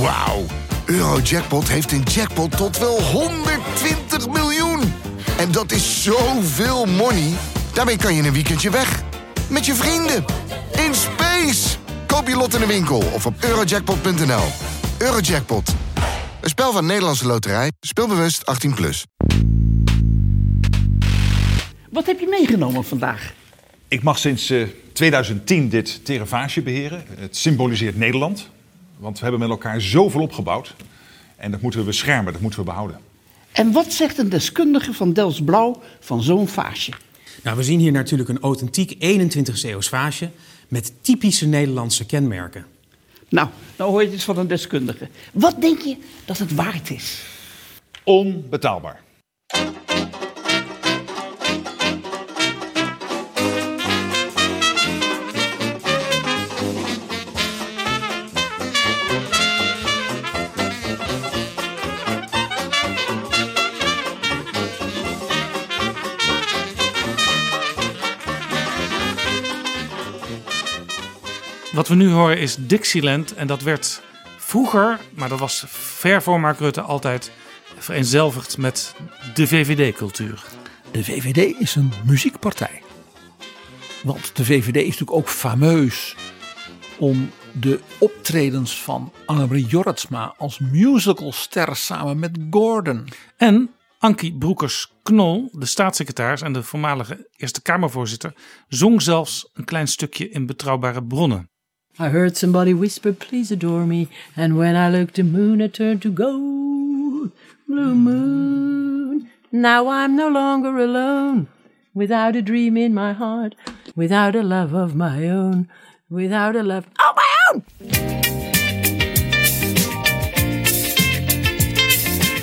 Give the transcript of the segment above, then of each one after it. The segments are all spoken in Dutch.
Wauw. Eurojackpot heeft een jackpot tot wel 120 miljoen. En dat is zoveel money. Daarmee kan je een weekendje weg. Met je vrienden. In space. Koop je lot in de winkel of op eurojackpot.nl. Eurojackpot. Een spel van Nederlandse Loterij. Speelbewust 18+. Plus. Wat heb je meegenomen vandaag? Ik mag sinds eh, 2010 dit terravage beheren. Het symboliseert Nederland. Want we hebben met elkaar zoveel opgebouwd. En dat moeten we beschermen, dat moeten we behouden. En wat zegt een deskundige van Dels Blauw van zo'n vaasje? Nou, we zien hier natuurlijk een authentiek 21 eeuws vaasje met typische Nederlandse kenmerken. Nou, nou hoor je het eens van een deskundige. Wat denk je dat het waard is? Onbetaalbaar. Wat we nu horen is Dixieland. En dat werd vroeger, maar dat was ver voor Mark Rutte, altijd vereenzelvigd met de VVD-cultuur. De VVD is een muziekpartij. Want de VVD is natuurlijk ook fameus om de optredens van Annemarie Jorritsma als musicalster samen met Gordon. En Ankie Broekers-Knol, de staatssecretaris en de voormalige Eerste Kamervoorzitter, zong zelfs een klein stukje in Betrouwbare Bronnen. I heard somebody whisper, please adore me. And when I looked the moon, it turned to gold. Blue moon. Now I'm no longer alone. Without a dream in my heart. Without a love of my own. Without a love of my own.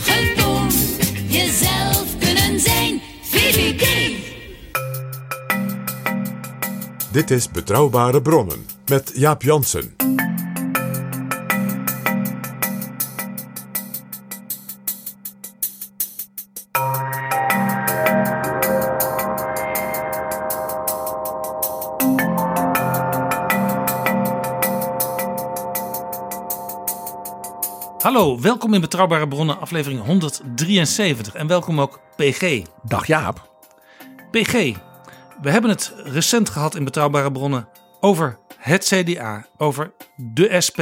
Gewoon jezelf kunnen zijn. VVD. Dit is Betrouwbare Bronnen met Jaap Jansen. Hallo, welkom in Betrouwbare Bronnen, aflevering 173. En welkom ook PG. Dag Jaap. PG, we hebben het recent gehad in Betrouwbare Bronnen over het CDA, over de SP,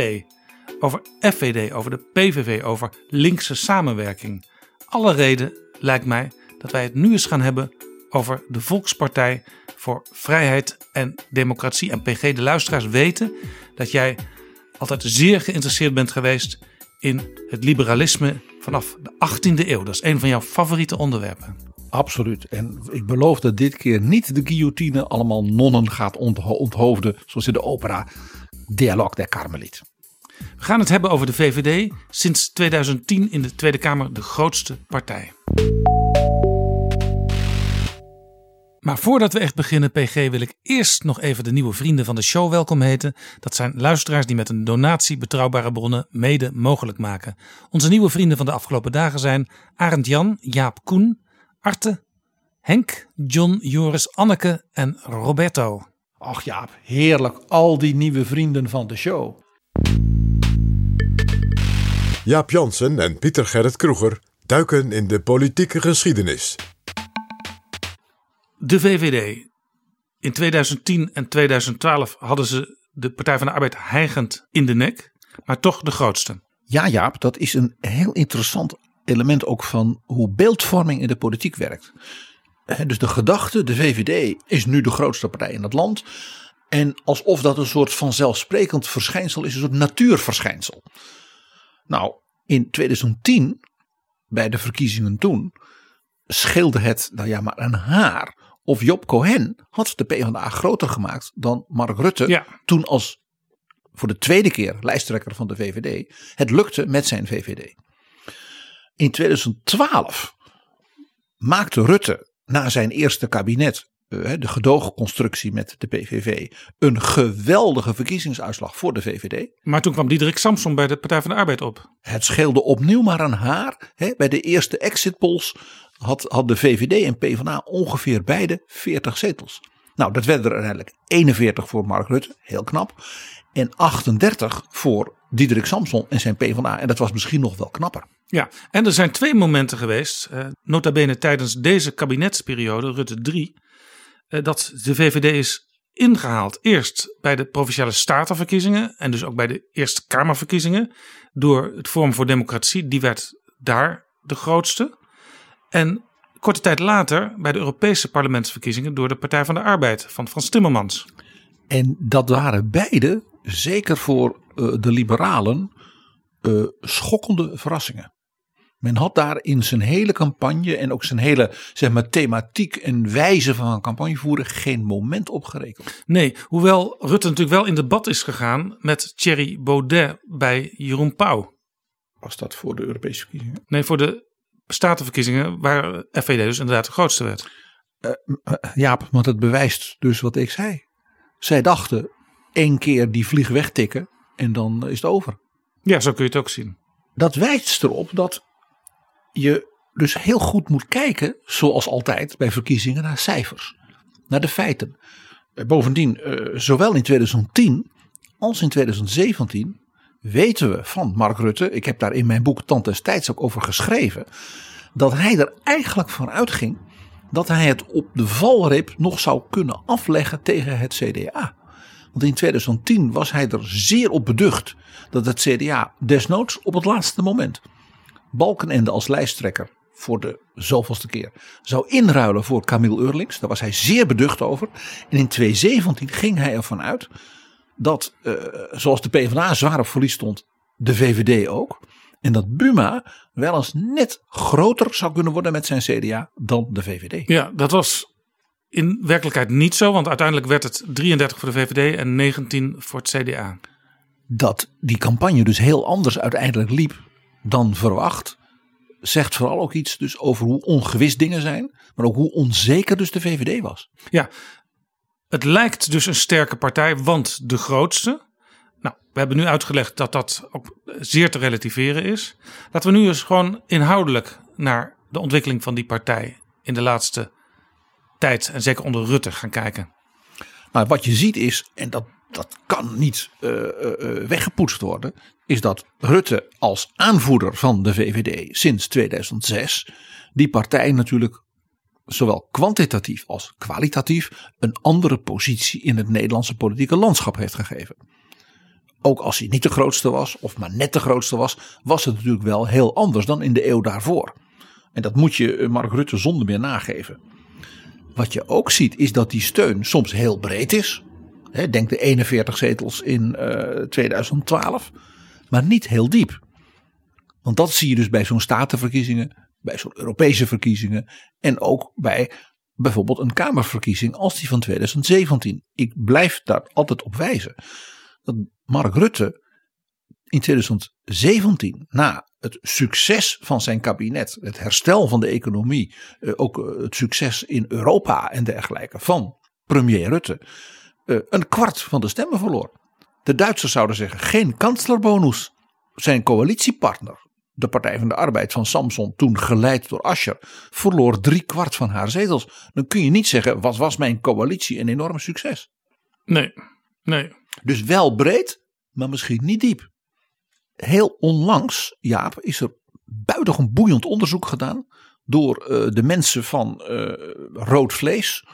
over FVD, over de PVV, over linkse samenwerking. Alle reden lijkt mij dat wij het nu eens gaan hebben over de Volkspartij voor Vrijheid en Democratie. En PG, de luisteraars weten dat jij altijd zeer geïnteresseerd bent geweest in het liberalisme vanaf de 18e eeuw. Dat is een van jouw favoriete onderwerpen. Absoluut. En ik beloof dat dit keer niet de guillotine allemaal nonnen gaat ontho- onthoofden. Zoals in de opera Dialoog der Karmeliet. We gaan het hebben over de VVD, sinds 2010 in de Tweede Kamer de grootste partij. Maar voordat we echt beginnen, PG, wil ik eerst nog even de nieuwe vrienden van de show welkom heten. Dat zijn luisteraars die met een donatie betrouwbare bronnen mede mogelijk maken. Onze nieuwe vrienden van de afgelopen dagen zijn Arend Jan, Jaap Koen, Arte, Henk, John, Joris, Anneke en Roberto. Ach Jaap, heerlijk. Al die nieuwe vrienden van de show. Jaap Jansen en Pieter Gerrit Kroeger duiken in de politieke geschiedenis. De VVD. In 2010 en 2012 hadden ze de Partij van de Arbeid hijgend in de nek, maar toch de grootste. Ja Jaap, dat is een heel interessant element ook van hoe beeldvorming in de politiek werkt. Dus de gedachte, de VVD is nu de grootste partij in het land. En alsof dat een soort vanzelfsprekend verschijnsel is, een soort natuurverschijnsel. Nou, in 2010, bij de verkiezingen toen, scheelde het, nou ja, maar een haar. Of Job Cohen had de PvdA groter gemaakt dan Mark Rutte. Ja. Toen als voor de tweede keer lijsttrekker van de VVD. Het lukte met zijn VVD. In 2012 maakte Rutte na zijn eerste kabinet, eh, de gedoogconstructie met de PVV, een geweldige verkiezingsuitslag voor de VVD. Maar toen kwam Diederik Samson bij de Partij van de Arbeid op. Het scheelde opnieuw maar een haar. Bij de eerste exit polls had, had de VVD en PvdA ongeveer beide 40 zetels. Nou, dat werden er uiteindelijk 41 voor Mark Rutte, heel knap. En 38 voor Diederik Samson en zijn PvdA. En dat was misschien nog wel knapper. Ja, en er zijn twee momenten geweest, eh, nota bene tijdens deze kabinetsperiode, Rutte 3, eh, dat de VVD is ingehaald. Eerst bij de provinciale statenverkiezingen en dus ook bij de Eerste Kamerverkiezingen door het Forum voor Democratie. Die werd daar de grootste. En korte tijd later bij de Europese parlementsverkiezingen door de Partij van de Arbeid van Frans Timmermans. En dat waren beide, zeker voor eh, de liberalen, eh, schokkende verrassingen. Men had daar in zijn hele campagne en ook zijn hele zeg maar, thematiek en wijze van campagne voeren geen moment op gerekend. Nee, hoewel Rutte natuurlijk wel in debat is gegaan met Thierry Baudet bij Jeroen Pauw. Was dat voor de Europese verkiezingen? Nee, voor de statenverkiezingen waar FVD dus inderdaad de grootste werd. Uh, Jaap, want het bewijst dus wat ik zei. Zij dachten één keer die vlieg wegtikken en dan is het over. Ja, zo kun je het ook zien. Dat wijst erop dat je dus heel goed moet kijken, zoals altijd bij verkiezingen, naar cijfers. Naar de feiten. Bovendien, zowel in 2010 als in 2017 weten we van Mark Rutte, ik heb daar in mijn boek Tand destijds ook over geschreven, dat hij er eigenlijk van uitging dat hij het op de valreep nog zou kunnen afleggen tegen het CDA. Want in 2010 was hij er zeer op beducht dat het CDA desnoods op het laatste moment Balkenende als lijsttrekker voor de zoveelste keer zou inruilen voor Camille Eurlings. Daar was hij zeer beducht over. En in 2017 ging hij ervan uit dat, uh, zoals de PvdA zwaar op verlies stond, de VVD ook. En dat Buma wel eens net groter zou kunnen worden met zijn CDA dan de VVD. Ja, dat was in werkelijkheid niet zo, want uiteindelijk werd het 33 voor de VVD en 19 voor het CDA. Dat die campagne dus heel anders uiteindelijk liep dan verwacht, zegt vooral ook iets dus over hoe ongewis dingen zijn, maar ook hoe onzeker dus de VVD was. Ja, het lijkt dus een sterke partij, want de grootste. Nou, we hebben nu uitgelegd dat dat ook zeer te relativeren is. Laten we nu eens gewoon inhoudelijk naar de ontwikkeling van die partij in de laatste tijd en zeker onder Rutte gaan kijken. Maar wat je ziet is, en dat, dat kan niet uh, uh, weggepoetst worden, is dat Rutte als aanvoerder van de VVD sinds 2006 die partij natuurlijk zowel kwantitatief als kwalitatief een andere positie in het Nederlandse politieke landschap heeft gegeven. Ook als hij niet de grootste was, of maar net de grootste was, was het natuurlijk wel heel anders dan in de eeuw daarvoor. En dat moet je Mark Rutte zonder meer nageven. Wat je ook ziet is dat die steun soms heel breed is. Denk de 41 zetels in uh, 2012. Maar niet heel diep. Want dat zie je dus bij zo'n statenverkiezingen, bij zo'n Europese verkiezingen. En ook bij bijvoorbeeld een Kamerverkiezing als die van 2017. Ik blijf daar altijd op wijzen. Dat Mark Rutte in 2017, na het succes van zijn kabinet, het herstel van de economie, ook het succes in Europa en dergelijke van premier Rutte, een kwart van de stemmen verloor. De Duitsers zouden zeggen geen kanslerbonus. Zijn coalitiepartner, de Partij van de Arbeid van Samson, toen geleid door Ascher, verloor drie kwart van haar zetels. Dan kun je niet zeggen, wat was mijn coalitie een enorm succes? Nee, nee. Dus wel breed, maar misschien niet diep. Heel onlangs, Jaap, is er buitengewoon boeiend onderzoek gedaan door uh, de mensen van uh, Rood Vlees,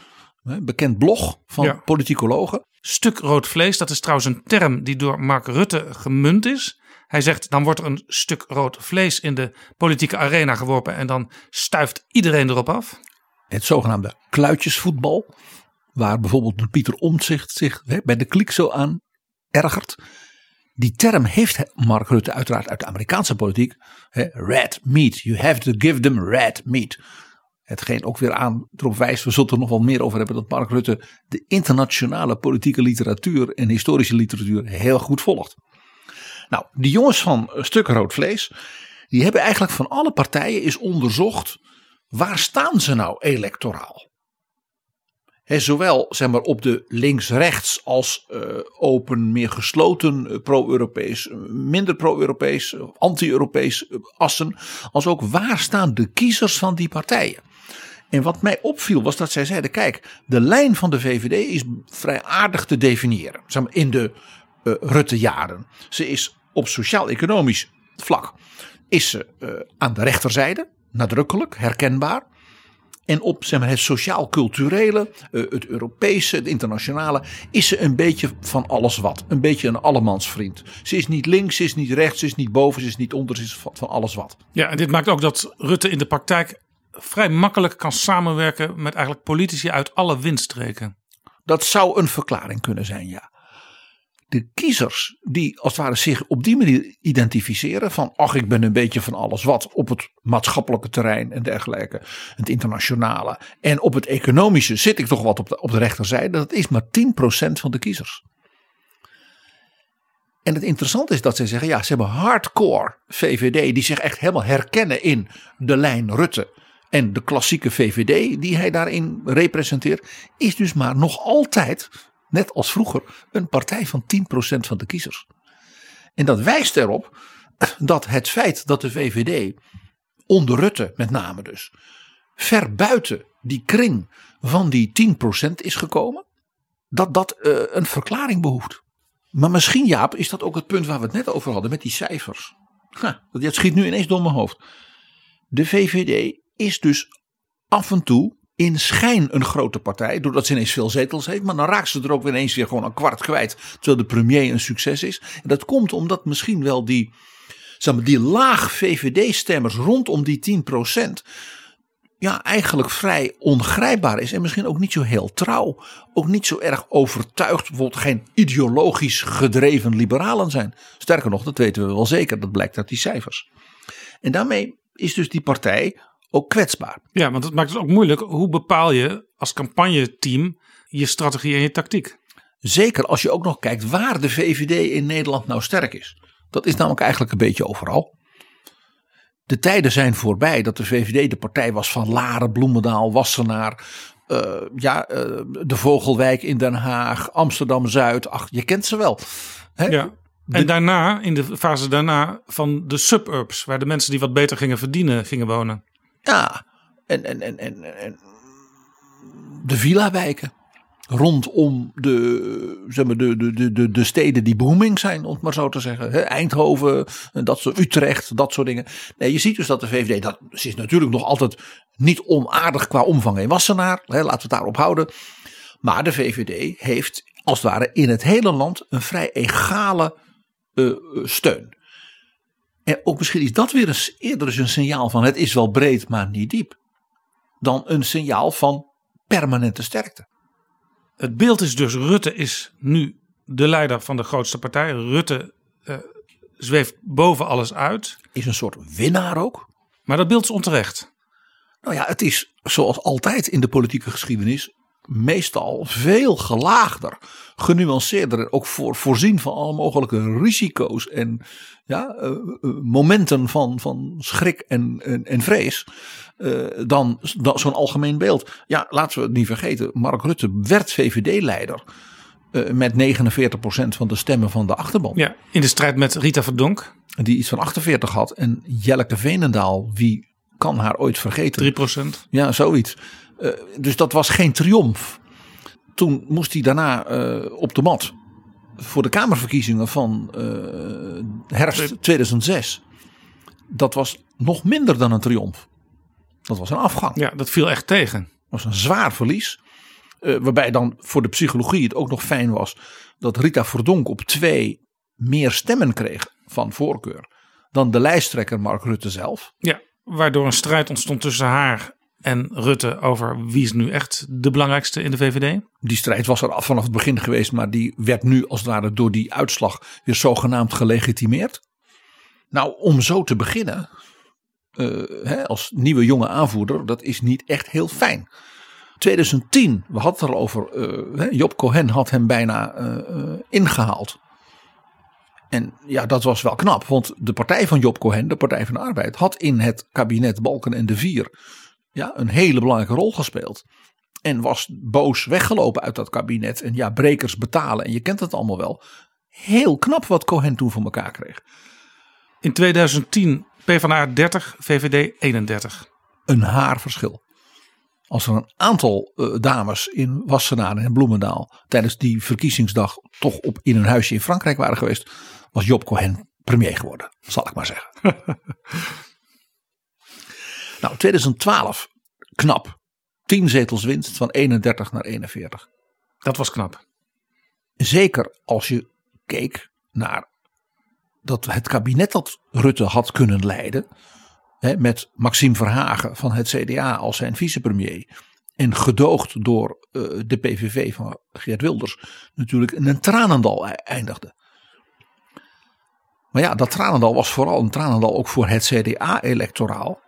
bekend blog van ja. politicologen. Stuk rood vlees, dat is trouwens een term die door Mark Rutte gemunt is. Hij zegt dan wordt er een stuk rood vlees in de politieke arena geworpen en dan stuift iedereen erop af. Het zogenaamde kluitjesvoetbal, waar bijvoorbeeld Pieter Omtzigt zich bij de klik zo aan ergert. Die term heeft Mark Rutte uiteraard uit de Amerikaanse politiek. Hè, red meat, you have to give them red meat. Hetgeen ook weer aan erop wijst, we zullen er nog wel meer over hebben, dat Mark Rutte de internationale politieke literatuur en historische literatuur heel goed volgt. Nou, die jongens van Stuk Rood Vlees, die hebben eigenlijk van alle partijen is onderzocht, waar staan ze nou electoraal? He, zowel zeg maar, op de links-rechts als uh, open, meer gesloten uh, pro-Europees, minder pro-Europees, anti-Europees assen. Als ook waar staan de kiezers van die partijen. En wat mij opviel was dat zij zeiden: kijk, de lijn van de VVD is vrij aardig te definiëren. Zeg in de eh, Rutte-jaren. Ze is op sociaal-economisch vlak is ze eh, aan de rechterzijde, nadrukkelijk, herkenbaar. En op zeg maar, het sociaal-culturele, eh, het Europese, het internationale, is ze een beetje van alles wat. Een beetje een allemansvriend. Ze is niet links, ze is niet rechts, ze is niet boven, ze is niet onder, ze is van van alles wat. Ja, en dit maakt ook dat Rutte in de praktijk vrij makkelijk kan samenwerken met eigenlijk politici uit alle windstreken. Dat zou een verklaring kunnen zijn, ja. De kiezers die als het ware zich op die manier identificeren van ach ik ben een beetje van alles wat op het maatschappelijke terrein en dergelijke, het internationale en op het economische zit ik toch wat op de, op de rechterzijde, dat is maar 10% van de kiezers. En het interessante is dat zij zeggen, ja, ze hebben hardcore VVD die zich echt helemaal herkennen in de lijn Rutte. En de klassieke VVD die hij daarin representeert, is dus maar nog altijd, net als vroeger, een partij van 10% van de kiezers. En dat wijst erop dat het feit dat de VVD onder Rutte met name dus, ver buiten die kring van die 10% is gekomen, dat dat eh, een verklaring behoeft. Maar misschien Jaap is dat ook het punt waar we het net over hadden met die cijfers. Ha, dat schiet nu ineens door mijn hoofd. De VVD is dus af en toe in schijn een grote partij. Doordat ze ineens veel zetels heeft. Maar dan raakt ze er ook weer ineens weer gewoon een kwart kwijt. Terwijl de premier een succes is. En dat komt omdat misschien wel die, zeg maar, die laag VVD-stemmers rondom die 10% ja, eigenlijk vrij ongrijpbaar is. En misschien ook niet zo heel trouw. Ook niet zo erg overtuigd. Bijvoorbeeld geen ideologisch gedreven liberalen zijn. Sterker nog, dat weten we wel zeker. Dat blijkt uit die cijfers. En daarmee is dus die partij ook kwetsbaar. Ja, want het maakt het ook moeilijk. Hoe bepaal je als campagneteam je strategie en je tactiek? Zeker als je ook nog kijkt waar de VVD in Nederland nou sterk is. Dat is namelijk eigenlijk een beetje overal. De tijden zijn voorbij dat de VVD de partij was van Laren, Bloemendaal, Wassenaar. eh, ja, eh, de Vogelwijk in Den Haag, Amsterdam Zuid. Ach, je kent ze wel. Hè? Ja. En daarna, in de fase daarna, van de suburbs, waar de mensen die wat beter gingen verdienen, gingen wonen. Ja, en, en, en, en, de villa-wijken. Rondom de, zeg maar, de, de, de, de, de steden die booming zijn, om het maar zo te zeggen. Eindhoven, dat soort, Utrecht, dat soort dingen. Nee, je ziet dus dat de VVD, dat is natuurlijk nog altijd niet onaardig qua omvang in Wassenaar. Hè, laten we het daarop houden. Maar de VVD heeft als het ware in het hele land een vrij egale eh, steun. En ook misschien is dat weer eens eerder eens een signaal van het is wel breed, maar niet diep. Dan een signaal van permanente sterkte. Het beeld is dus, Rutte is nu de leider van de grootste partij. Rutte eh, zweeft boven alles uit. Is een soort winnaar ook. Maar dat beeld is onterecht. Nou ja, het is zoals altijd in de politieke geschiedenis meestal veel gelaagder, genuanceerder. en Ook voor, voorzien van alle mogelijke risico's en ja, eh, eh, momenten van, van schrik en, en, en vrees. eh, dan, dan zo'n algemeen beeld. Ja, laten we het niet vergeten. Mark Rutte werd VVD-leider. met 49% van de stemmen van de achterban. Ja, in de strijd met Rita Verdonk, Die iets van 48 had. En Jelleke Veenendaal, wie kan haar ooit vergeten? 3%. Ja, zoiets. Eh, dus dat was geen triomf. Toen moest hij daarna eh, op de mat voor de Kamerverkiezingen van eh, herfst 2006. Dat was nog minder dan een triomf. Dat was een afgang. Ja, dat viel echt tegen. Dat was een zwaar verlies. Waarbij dan voor de psychologie het ook nog fijn was dat Rita Verdonk op twee meer stemmen kreeg van voorkeur dan de lijsttrekker Mark Rutte zelf. Ja, waardoor een strijd ontstond tussen haar en Rutte over wie is nu echt de belangrijkste in de VVD. Die strijd was er vanaf het begin geweest, maar die werd nu als het ware door die uitslag weer zogenaamd gelegitimeerd. Nou, om zo te beginnen, eh, hè, als nieuwe jonge aanvoerder, dat is niet echt heel fijn. 2010, we hadden het al over, eh, Job Cohen had hem bijna eh, ingehaald. En ja, dat was wel knap, want de partij van Job Cohen, de Partij van de Arbeid, had in het kabinet Balken en de Vier ja, een hele belangrijke rol gespeeld. En was boos weggelopen uit dat kabinet. En ja, brekers betalen. En je kent het allemaal wel. Heel knap wat Cohen toen voor elkaar kreeg. In 2010 PvdA 30, VVD 31. Een haar verschil. als er een aantal eh, dames in Wassenaar en Bloemendaal tijdens die verkiezingsdag toch op in een huisje in Frankrijk waren geweest, was Job Cohen premier geworden, zal ik maar zeggen. nou, 2012, knap. 10 zetels winst van 31 naar 41. Dat was knap. Zeker als je keek naar dat het kabinet dat Rutte had kunnen leiden. Hè, met Maxime Verhagen van het CDA als zijn vicepremier. En gedoogd door eh, de PVV van Geert Wilders. Natuurlijk in een tranendal e- eindigde. Maar ja, dat tranendal was vooral een tranendal ook voor het CDA-electoraal.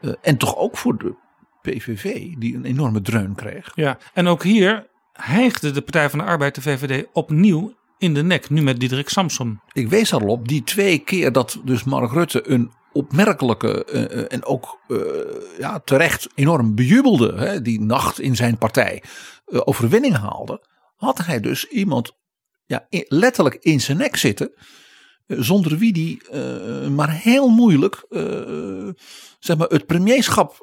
Eh, en toch ook voor de PVV, die een enorme dreun kreeg. Ja, en ook hier hijgde de Partij van de Arbeid, de VVD, opnieuw in de nek. Nu met Diederik Samson. Ik wees al op die twee keer dat dus Mark Rutte een opmerkelijke eh, eh, en ook ja, terecht enorm bejubelde hè, die nacht in zijn partij overwinning haalde, had hij dus iemand ja, in- letterlijk in zijn nek zitten. Eh, Zonder wie die eh, maar heel moeilijk eh, zeg maar het premierschap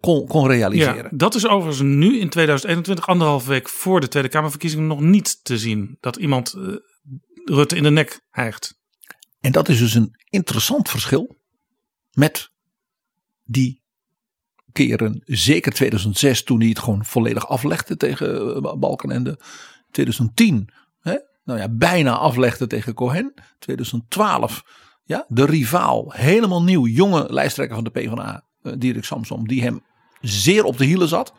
kon, kon, realiseren. Ja, dat is overigens nu in 2021, anderhalf week voor de Tweede Kamerverkiezingen, nog niet te zien. Dat iemand Rutte in de nek hijgt. En dat is dus een interessant verschil met die keren, zeker 2006 toen hij het gewoon volledig aflegde tegen Balkenende. 2010, hè, nou ja, bijna aflegde tegen Cohen. 2012, ja, de rivaal, helemaal nieuw, jonge lijsttrekker van de PvdA, eh, Dirk Samsom, die hem zeer op de hielen zat.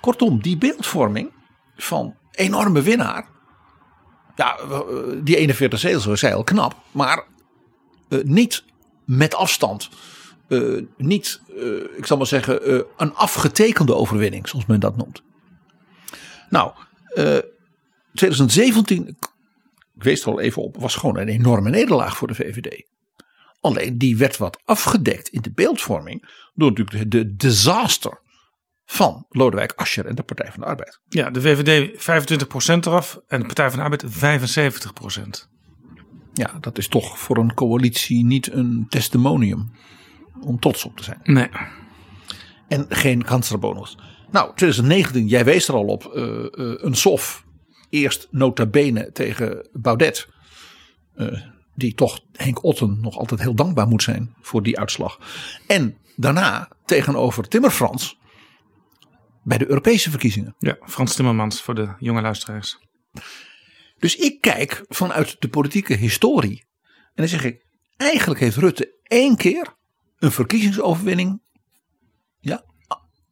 Kortom, die beeldvorming van enorme winnaar, ja, eh, die 41 zetels was heel knap. Maar eh, niet met afstand. Niet, ik zal maar zeggen, een afgetekende overwinning, zoals men dat noemt. Nou, eh 2017, ik wees er al even op, was gewoon een enorme nederlaag voor de VVD. Alleen die werd wat afgedekt in de beeldvorming door natuurlijk de disaster van Lodewijk Asscher en de Partij van de Arbeid. Ja, de VVD 25% eraf en de Partij van de Arbeid 75%. Ja, dat is toch voor een coalitie niet een testimonium om trots op te zijn. Nee. En geen kanslerbonus. Nou, 2019, jij wees er al op, eh, eh, een SOF. Eerst nota bene tegen Baudet. Eh, die toch Henk Otten nog altijd heel dankbaar moet zijn voor die uitslag. En daarna tegenover Timmer Frans bij de Europese verkiezingen. Ja, Frans Timmermans voor de jonge luisteraars. Dus ik kijk vanuit de politieke historie. En dan zeg ik, eigenlijk heeft Rutte één keer een verkiezingsoverwinning ja,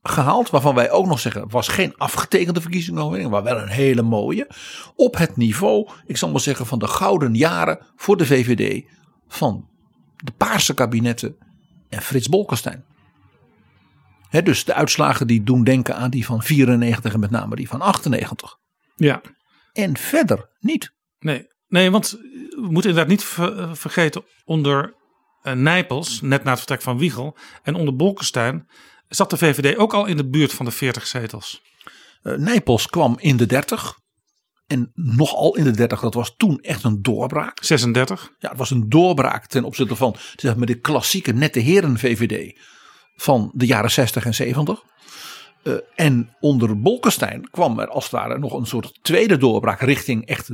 gehaald. Waarvan wij ook nog zeggen, het was geen afgetekende verkiezingsoverwinning. Maar wel een hele mooie. Op het niveau, ik zal maar zeggen, van de gouden jaren voor de VVD. Van de Paarse kabinetten en Frits Bolkestein. Dus de uitslagen die doen denken aan die van 94 en met name die van 98. Ja, En verder niet. nee. Nee, want we moeten inderdaad niet ver- vergeten onder eh, Nijpels, net na het vertrek van Wiegel, en onder Bolkestein zat de VVD ook al in de buurt van de 40 zetels. Eh, Nijpels kwam in de 30. En nogal in de 30, dat was toen echt een doorbraak. 36. Ja, het was een doorbraak ten opzichte van zeg maar, de klassieke nette heren VVD van de jaren 60 en 70. Eh, en onder Bolkestein kwam er als het ware nog een soort tweede doorbraak richting echt,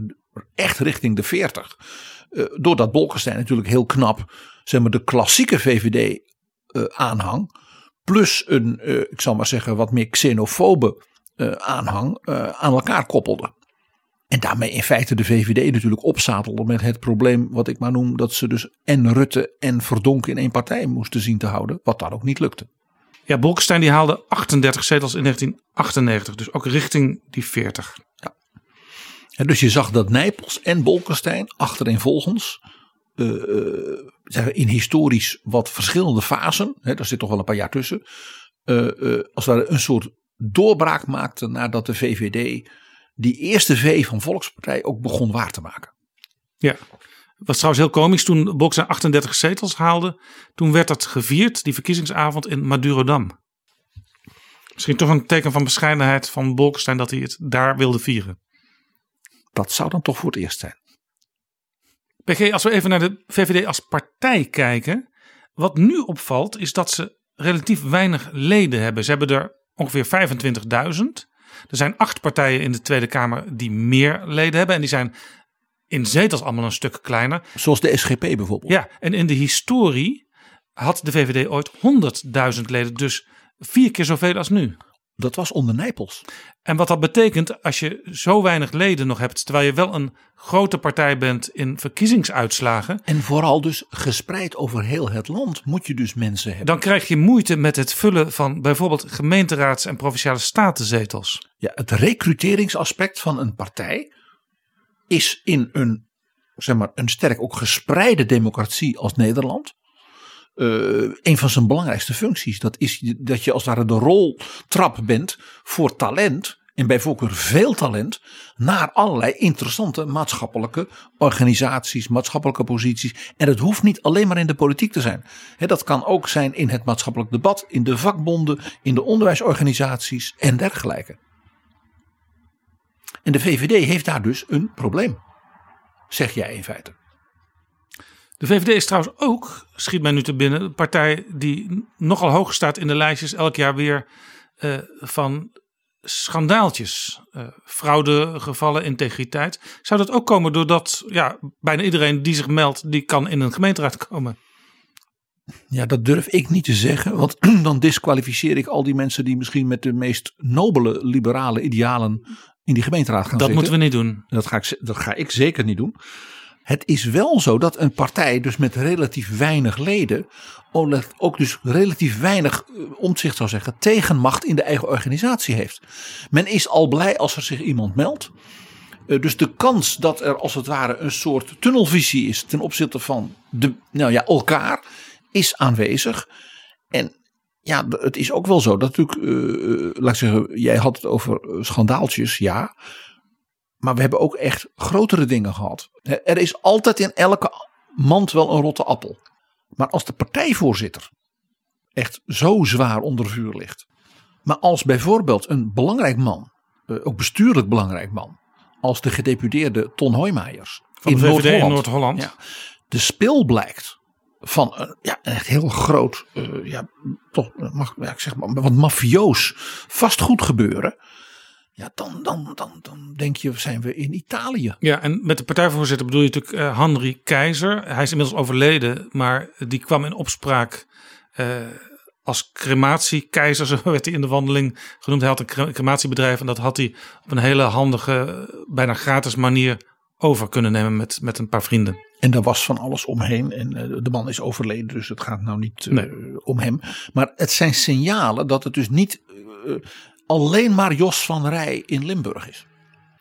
echt richting de 40. Eh, doordat Bolkestein natuurlijk heel knap zeg maar, de klassieke VVD aanhang. Plus een, eh, ik zal maar zeggen, wat meer xenofobe eh, aanhang eh, aan elkaar koppelde. En daarmee in feite de VVD natuurlijk opzadelde met het probleem wat ik maar noem. Dat ze dus en Rutte en Verdonk in één partij moesten zien te houden. Wat dan ook niet lukte. Ja, Bolkestein die haalde 38 zetels in 1998, dus ook richting die 40. En dus je zag dat Nijpels en Bolkestein achtereenvolgens. Eh, eh, we, in historisch wat verschillende fasen. Hè, daar zit toch wel een paar jaar tussen. eh, als ware een soort doorbraak maakten nadat de VVD die eerste V van Volkspartij ook begon waar te maken. Ja. Was trouwens heel komisch toen Bolkestein 38 zetels haalde. Toen werd dat gevierd, die verkiezingsavond in Madurodam. Misschien toch een teken van bescheidenheid van Bolkestein dat hij het daar wilde vieren. Dat zou dan toch voor het eerst zijn. PG, als we even naar de VVD als partij kijken. Wat nu opvalt is dat ze relatief weinig leden hebben. Ze hebben er ongeveer 25.000. Er zijn acht partijen in de Tweede Kamer die meer leden hebben. En die zijn in zetels allemaal een stuk kleiner. Zoals de SGP bijvoorbeeld. Ja, en in de historie had de VVD ooit 100.000 leden. Dus vier keer zoveel als nu. Dat was onder Nijpels. En wat dat betekent als je zo weinig leden nog hebt, terwijl je wel een grote partij bent in verkiezingsuitslagen, En vooral dus gespreid over heel het land moet je dus mensen hebben. dan krijg je moeite met het vullen van bijvoorbeeld gemeenteraads- en provinciale statenzetels. Ja, het recruteringsaspect van een partij is in een, zeg maar, een sterk ook gespreide democratie als Nederland. Eh, een van zijn belangrijkste functies. Dat is dat je als het ware de roltrap bent voor talent. En bij voorkeur veel talent. Naar allerlei interessante maatschappelijke organisaties, maatschappelijke posities. En het hoeft niet alleen maar in de politiek te zijn. Dat kan ook zijn in het maatschappelijk debat, in de vakbonden, in de onderwijsorganisaties en dergelijke. En de VVD heeft daar dus een probleem. Zeg jij in feite. De VVD is trouwens ook, schiet mij nu te binnen, een partij die nogal hoog staat in de lijstjes elk jaar weer eh, van schandaaltjes, eh fraudegevallen, integriteit. Zou dat ook komen doordat ja, bijna iedereen die zich meldt, die kan in een gemeenteraad komen? Ja, dat durf ik niet te zeggen. Want dan disqualificeer ik al die mensen die misschien met de meest nobele liberale idealen in die gemeenteraad gaan Dat zitten. moeten we niet doen. Dat ga, ik, dat ga ik zeker niet doen. Het is wel zo dat een partij dus met relatief weinig leden ook- dus relatief weinig eh, omzicht zou zeggen tegenmacht in de eigen organisatie heeft. Men is al blij als er zich iemand meldt. Eh, Dus de kans dat er als het ware een soort tunnelvisie is ten opzichte van de, nou ja, elkaar is aanwezig. En ja, het is ook wel zo dat natuurlijk, eh, laat ik zeggen, jij had het over schandaaltjes, ja. Maar we hebben ook echt grotere dingen gehad. Er is altijd in elke mand wel een rotte appel. Maar als de partijvoorzitter echt zo zwaar onder vuur ligt. Maar als bijvoorbeeld een belangrijk man, eh, ook bestuurlijk belangrijk man, als de gedeputeerde Ton Hoijmaijers Van de VVD in Noord-Holland, ja, de speel blijkt van een, ja, een echt heel groot, eh, ja, toch, eh, mag, ja, ik zeg maar, wat mafioos vastgoed gebeuren. Ja, dan, dan, dan, dan denk je, zijn we in Italië. Ja, en met de partijvoorzitter bedoel je natuurlijk Henry Keizer. Hij is inmiddels overleden, maar die kwam in opspraak eh, als crematiekeizer, zo werd hij in de wandeling genoemd. Hij had een cre- crematiebedrijf en dat had hij op een hele handige, bijna gratis manier over kunnen nemen met, met een paar vrienden. En daar was van alles omheen. En eh, de man is overleden, dus het gaat nou niet Nee. om hem. Maar het zijn signalen dat het dus niet alleen maar Jos van Rij in Limburg is.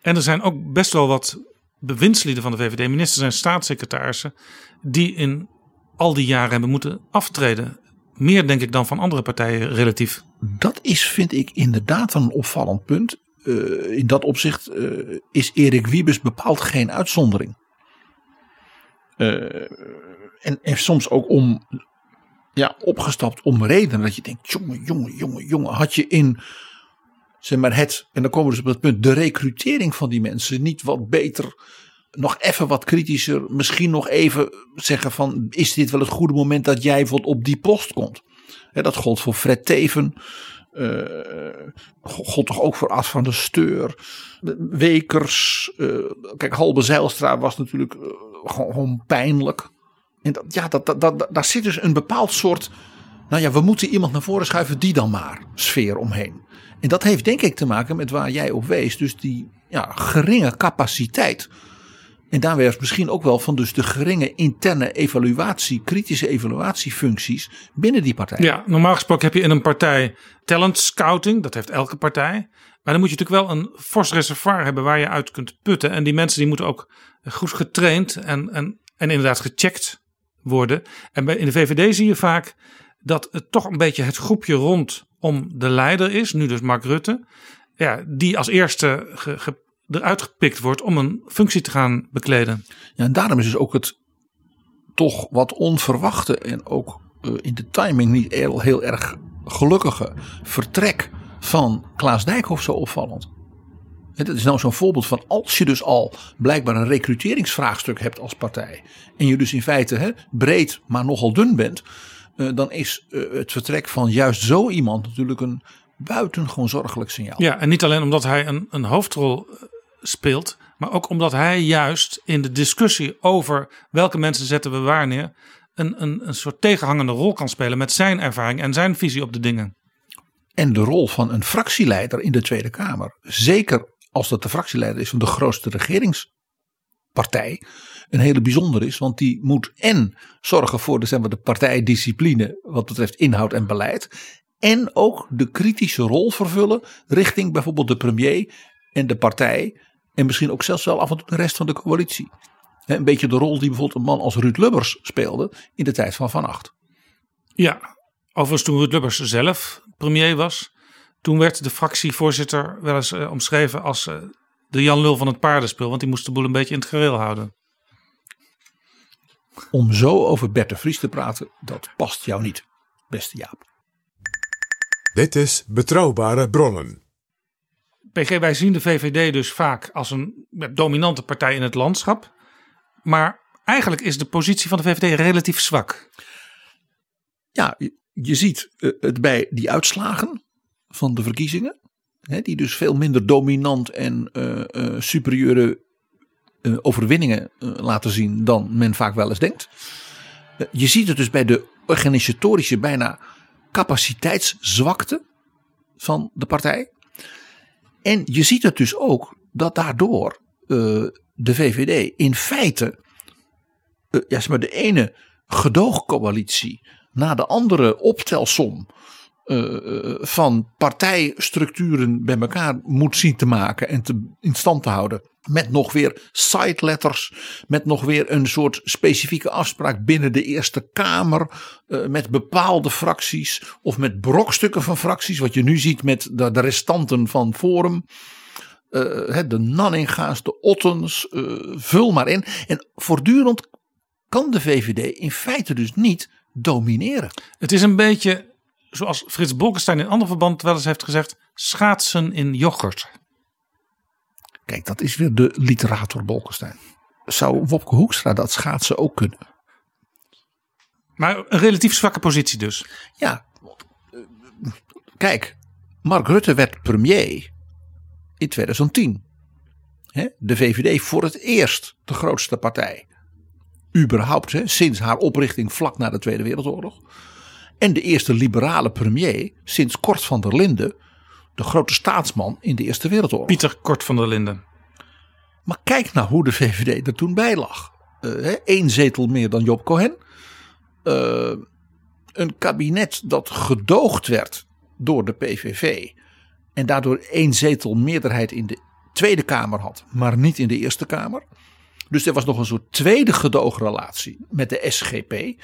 En er zijn ook best wel wat bewindslieden van de VVD, ministers en staatssecretarissen, die in al die jaren hebben moeten aftreden. Meer denk ik dan van andere partijen relatief. Dat is, vind ik, inderdaad een opvallend punt. Eh, in dat opzicht eh, is Erik Wiebes bepaald geen uitzondering. Eh, en, en soms ook om, ja, opgestapt om redenen dat je denkt, jongen, jongen, jongen, jongen, had je in, zeg maar het, en dan komen we dus op het punt, de recrutering van die mensen niet wat beter, nog even wat kritischer, misschien nog even zeggen van, is dit wel het goede moment dat jij bijvoorbeeld op die post komt? Dat gold voor Fred Teven. eh God toch ook voor As van der Steur. Wekers. eh, kijk, Halbe Zijlstra was natuurlijk eh, gewoon, pijnlijk. En dat, ja, dat, dat, daar zit dus een bepaald soort. Nou ja, we moeten iemand naar voren schuiven, die dan maar. Sfeer omheen. En dat heeft denk ik te maken met waar jij op wees. Dus die ja, geringe capaciteit. En daar werd misschien ook wel van dus de geringe interne evaluatie, kritische evaluatiefuncties binnen die partij. Ja, normaal gesproken heb je in een partij talent scouting. Dat heeft elke partij. Maar dan moet je natuurlijk wel een fors reservoir hebben waar je uit kunt putten. En die mensen die moeten ook goed getraind en, en, en inderdaad gecheckt worden. En bij, in de VVD zie je vaak dat het toch een beetje het groepje rondom de leider is. Nu dus Mark Rutte. Ja, die als eerste ge, eruit gepikt wordt om een functie te gaan bekleden. Ja, en daarom is dus ook het toch wat onverwachte en ook eh, in de timing niet heel, heel erg gelukkige vertrek van Klaas Dijkhoff zo opvallend. Het is nou zo'n voorbeeld van als je dus al blijkbaar een recruteringsvraagstuk hebt als partij. En je dus in feite hè, breed maar nogal dun bent. Eh, dan is eh, het vertrek van juist zo iemand natuurlijk een buitengewoon zorgelijk signaal. Ja, en niet alleen omdat hij een, een hoofdrol eh, speelt, maar ook omdat hij juist in de discussie over welke mensen zetten we waar neer, een, een, een soort tegenhangende rol kan spelen met zijn ervaring en zijn visie op de dingen. En de rol van een fractieleider in de Tweede Kamer, zeker als dat de fractieleider is van de grootste regeringspartij, een hele bijzonder is. Want die moet en zorgen voor de, zeg de partijdiscipline wat betreft inhoud en beleid. En ook de kritische rol vervullen richting bijvoorbeeld de premier en de partij. En misschien ook zelfs wel af en toe de rest van de coalitie. Een beetje de rol die bijvoorbeeld een man als Ruud Lubbers speelde in de tijd van Van Acht. Ja, overigens toen Ruud Lubbers zelf premier was, toen werd de fractievoorzitter wel eens eh, omschreven als eh, de Jan Lul van het paardenspel, want die moest de boel een beetje in het gereel houden. Om zo over Bert de Vries te praten, dat past jou niet, beste Jaap. Dit is Betrouwbare Bronnen. PG, wij zien de VVD dus vaak als een dominante partij in het landschap. Maar eigenlijk is de positie van de VVD relatief zwak. Ja, je, ziet eh, het bij die uitslagen van de verkiezingen. Hè, die dus veel minder dominant en eh, eh, superieure eh, overwinningen eh, laten zien dan men vaak wel eens denkt. Eh, je ziet het dus bij de organisatorische bijna capaciteitszwakte van de partij. En je ziet het dus ook dat daardoor de VVD in feite ja, maar de ene gedoogcoalitie na de andere optelsom eh, van partijstructuren bij elkaar moet zien te maken en te, in stand te houden. Met nog weer side letters, met nog weer een soort specifieke afspraak binnen de Eerste Kamer. eh, met bepaalde fracties of met brokstukken van fracties. Wat je nu ziet met de, restanten van Forum. Eh, de Nanninga's, de Ottens, vul maar in. En voortdurend kan de VVD in feite dus niet domineren. Het is een beetje zoals Frits Bolkestein in ander verband wel eens heeft gezegd: schaatsen in yoghurt. Kijk, dat is weer de literator Bolkestein. Zou Wopke Hoekstra dat schaatsen ook kunnen? Maar een relatief zwakke positie dus. Ja, kijk, Mark Rutte werd premier in 2010. Hè, De VVD voor het eerst de grootste partij. Überhaupt, sinds haar oprichting vlak na de Tweede Wereldoorlog. En de eerste liberale premier sinds Kort van der Linden, de grote staatsman in de Eerste Wereldoorlog. Pieter Kort van der Linden. Maar kijk nou hoe de VVD er toen bij lag. Eén zetel meer dan Job Cohen. Eh, een kabinet dat gedoogd werd door de PVV. En daardoor één zetel meerderheid in de Tweede Kamer had. Maar niet in de Eerste Kamer. Dus er was nog een soort tweede gedoogrelatie met de SGP.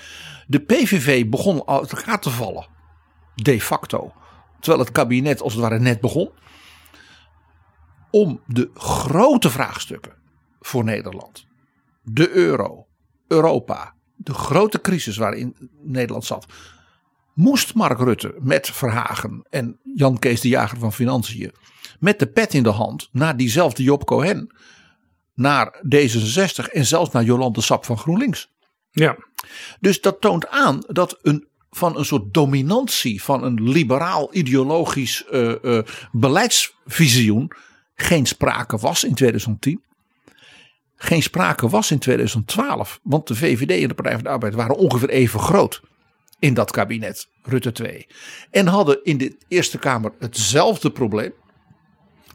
De PVV begon uit elkaar te vallen. De facto. Terwijl het kabinet als het ware net begon om de grote vraagstukken voor Nederland. De euro, Europa, de grote crisis waarin Nederland zat. Moest Mark Rutte met Verhagen en Jan Kees de Jager van Financiën met de pet in de hand naar diezelfde Job Cohen, naar D66 en zelfs naar Jolande Sap van GroenLinks. Ja, Dus dat toont aan dat een, van een soort dominantie van een liberaal ideologisch eh, beleidsvisioen geen sprake was in 2010. Geen sprake was in 2012. Want de VVD en de Partij van de Arbeid waren ongeveer even groot in dat kabinet Rutte 2. En hadden in de Eerste Kamer hetzelfde probleem.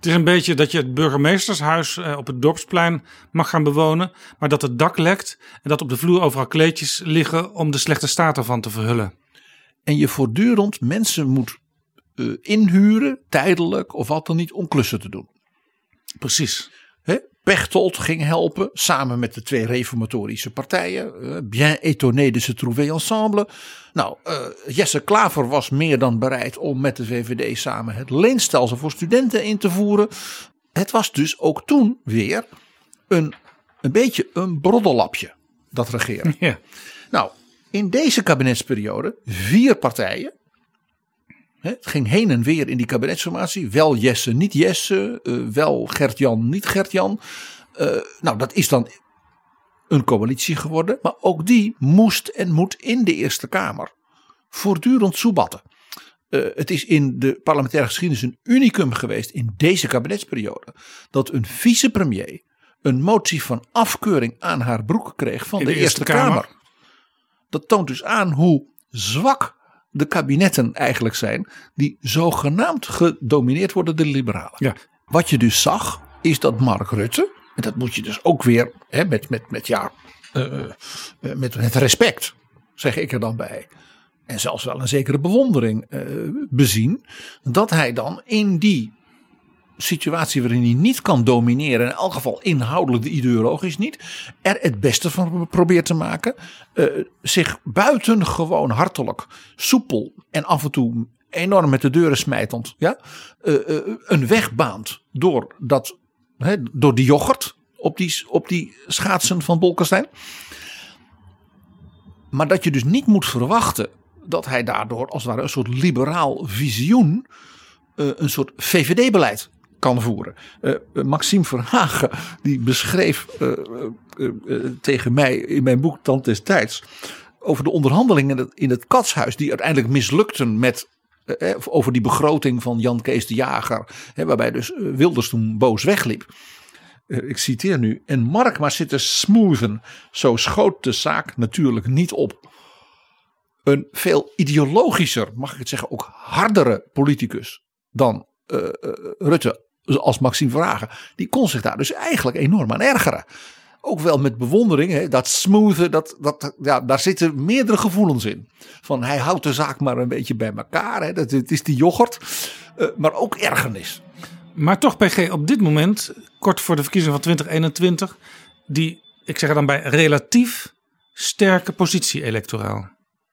Het is een beetje dat je het burgemeestershuis eh, op het dorpsplein mag gaan bewonen, maar dat het dak lekt en dat op de vloer overal kleedjes liggen om de slechte staat ervan te verhullen. En je voortdurend mensen moet eh, inhuren, tijdelijk of wat dan niet, om klussen te doen. Precies. Pechtold ging helpen samen met de twee reformatorische partijen. eh, bien étonné de se trouver ensemble. Nou, eh, Jesse Klaver was meer dan bereid om met de VVD samen het leenstelsel voor studenten in te voeren. Het was dus ook toen weer een, een beetje een broddelapje, dat regeren. Ja. Nou, in deze kabinetsperiode vier partijen. Het ging heen en weer in die kabinetsformatie. Wel Jesse, niet Jesse. eh, wel Gert-Jan, niet Gert-Jan. Eh, nou, dat is dan een coalitie geworden. Maar ook die moest en moet in de Eerste Kamer voortdurend soebatten. Eh, het is in de parlementaire geschiedenis een unicum geweest in deze kabinetsperiode. Dat een vicepremier een motie van afkeuring aan haar broek kreeg van de, de Eerste Eerste Kamer. Kamer. Dat toont dus aan hoe zwak de kabinetten eigenlijk zijn. Die zogenaamd gedomineerd worden door de liberalen. Ja. Wat je dus zag is dat Mark Rutte. En dat moet je dus ook weer hè, met, met, met, ja, eh, eh, met het respect zeg ik er dan bij. En zelfs wel een zekere bewondering eh, bezien. Dat hij dan in die situatie waarin hij niet kan domineren. In elk geval inhoudelijk, ideologisch niet. Er het beste van probeert te maken. eh, zich buitengewoon hartelijk, soepel en af en toe enorm met de deuren smijtend. Ja, eh, eh, een weg baant door, dat, door die yoghurt op die, op die schaatsen van Bolkestein. Maar dat je dus niet moet verwachten dat hij daardoor als het ware een soort liberaal visioen, een soort VVD-beleid kan voeren. Eh, eh, Maxime Verhagen die beschreef eh, tegen mij in mijn boek Tand des Tijds over de onderhandelingen in het, katshuis die uiteindelijk mislukten met over die begroting van Jan Kees de Jager, waarbij dus Wilders toen boos wegliep. Ik citeer nu. En Mark maar zitten smoothen. Zo schoot de zaak natuurlijk niet op. Een veel ideologischer, mag ik het zeggen, ook hardere politicus dan Rutte als Maxime Verhagen. Die kon zich daar dus eigenlijk enorm aan ergeren. Ook wel met bewondering. Hè, dat smoothen, dat, dat, ja, daar zitten meerdere gevoelens in. Van hij houdt de zaak maar een beetje bij elkaar. Hè, dat, het is die yoghurt. Eh, maar ook ergernis. Maar toch, PG, op dit moment, kort voor de verkiezingen van 2021, die, ik zeg er dan bij, relatief sterke positie electoraal.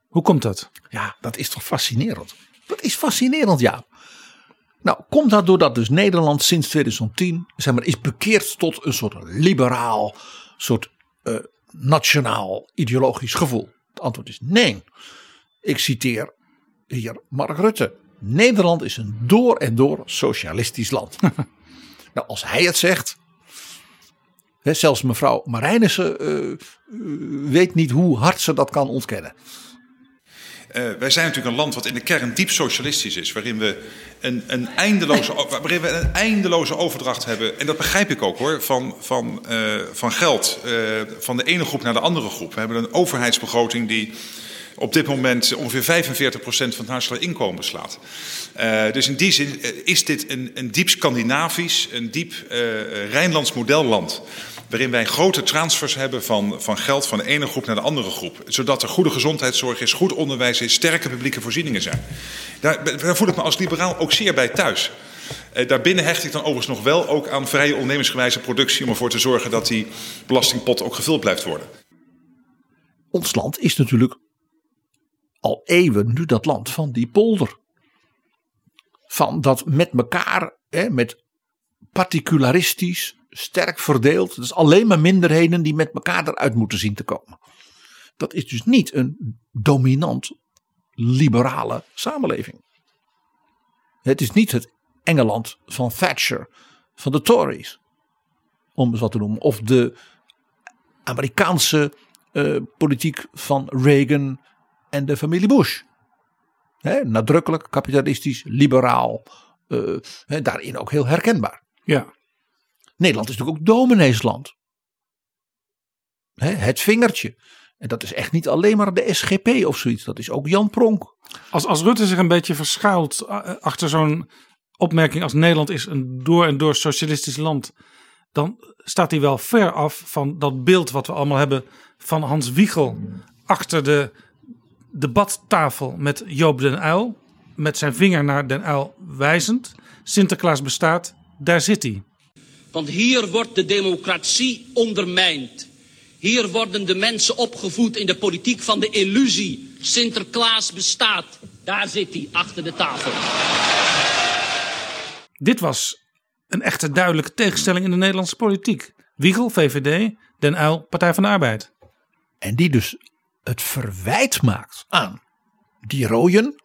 Hoe komt dat? Ja, dat is toch fascinerend. Dat is fascinerend, ja. Nou, komt dat doordat dus Nederland sinds 2010 zeg maar, is bekeerd tot een soort liberaal, soort eh, nationaal ideologisch gevoel? Het antwoord is nee. Ik citeer hier Mark Rutte. Nederland is een door en door socialistisch land. nou, als hij het zegt. Hè, zelfs mevrouw Marijnissen eh, eh, weet niet hoe hard ze dat kan ontkennen. Eh, wij zijn natuurlijk een land wat in de kern diep socialistisch is, waarin we een, een, eindeloze, waarin een eindeloze overdracht hebben. En dat begrijp ik ook hoor, van, van, eh, van geld eh, van de ene groep naar de andere groep. We hebben een overheidsbegroting die op dit moment ongeveer 45% van het huiselijk inkomen beslaat. Eh, dus in die zin eh, is dit een, een diep Scandinavisch, een diep eh, Rijnlands modelland. Waarin wij grote transfers hebben van, van geld van de ene groep naar de andere groep. Zodat er goede gezondheidszorg is, goed onderwijs is, sterke publieke voorzieningen zijn. Daar, daar voel ik me als liberaal ook zeer bij thuis. Daarbinnen hecht ik dan overigens nog wel ook aan vrije ondernemingsgewijze productie. Om ervoor te zorgen dat die belastingpot ook gevuld blijft worden. Ons land is natuurlijk al eeuwen nu dat land van die polder. Van dat met elkaar, hè, met particularistisch, sterk verdeeld. Is alleen maar minderheden die met elkaar eruit moeten zien te komen. Dat is dus niet een dominant liberale samenleving. Het is niet het Engeland van Thatcher, van de Tories, om eens wat te noemen. Of de Amerikaanse eh, politiek van Reagan en de familie Bush. Nadrukkelijk, kapitalistisch, liberaal. eh, daarin ook heel herkenbaar. Ja. Nederland is natuurlijk ook domineesland. Het vingertje. En dat is echt niet alleen maar de SGP of zoiets. Dat is ook Jan Pronk. Als, als Rutte zich een beetje verschuilt eh, achter zo'n opmerking als Nederland is een door en door socialistisch land, dan staat hij wel ver af van dat beeld wat we allemaal hebben van Hans Wiegel achter de debattafel met Joop den Uyl, met zijn vinger naar den Uyl wijzend. Sinterklaas bestaat, daar zit hij. Want hier wordt de democratie ondermijnd. Hier worden de mensen opgevoed in de politiek van de illusie. Sinterklaas bestaat. Daar zit hij, achter de tafel. Dit was een echte duidelijke tegenstelling in de Nederlandse politiek. Wiegel, VVD, Den Uyl, Partij van de Arbeid. En die dus het verwijt maakt aan die rooien.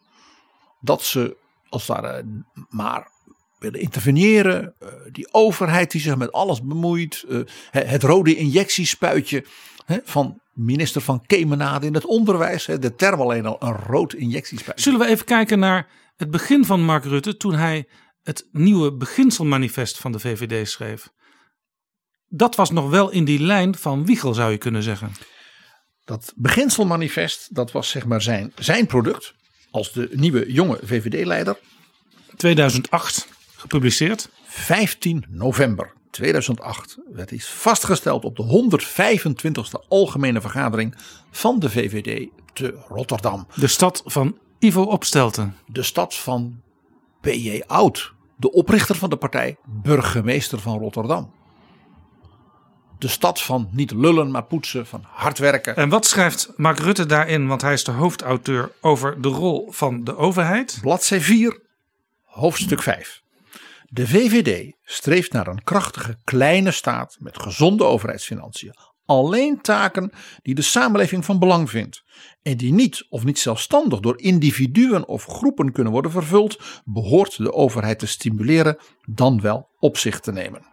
Dat ze als het maar willen interveneren. eh, Die overheid die zich met alles bemoeit. eh, Het rode injectiespuitje van minister van Kemenade in het onderwijs. De term alleen al een rood injectiespijp. Zullen we even kijken naar het begin van Mark Rutte toen hij het nieuwe beginselmanifest van de VVD schreef? Dat was nog wel in die lijn van Wiegel, zou je kunnen zeggen. Dat beginselmanifest, dat was zeg maar zijn, zijn product als de nieuwe jonge VVD-leider. 2008 gepubliceerd. 15 november 2008 werd iets vastgesteld op de 125e algemene vergadering van de VVD te Rotterdam. De stad van Ivo Opstelten. De stad van P.J. Oud, de oprichter van de partij, burgemeester van Rotterdam. De stad van niet lullen maar poetsen, van hard werken. En wat schrijft Mark Rutte daarin? Want hij is de hoofdauteur over de rol van de overheid. Bladzij 4, hoofdstuk 5. De VVD streeft naar een krachtige kleine staat met gezonde overheidsfinanciën. Alleen taken die de samenleving van belang vindt en die niet of niet zelfstandig door individuen of groepen kunnen worden vervuld, behoort de overheid te stimuleren, dan wel op zich te nemen.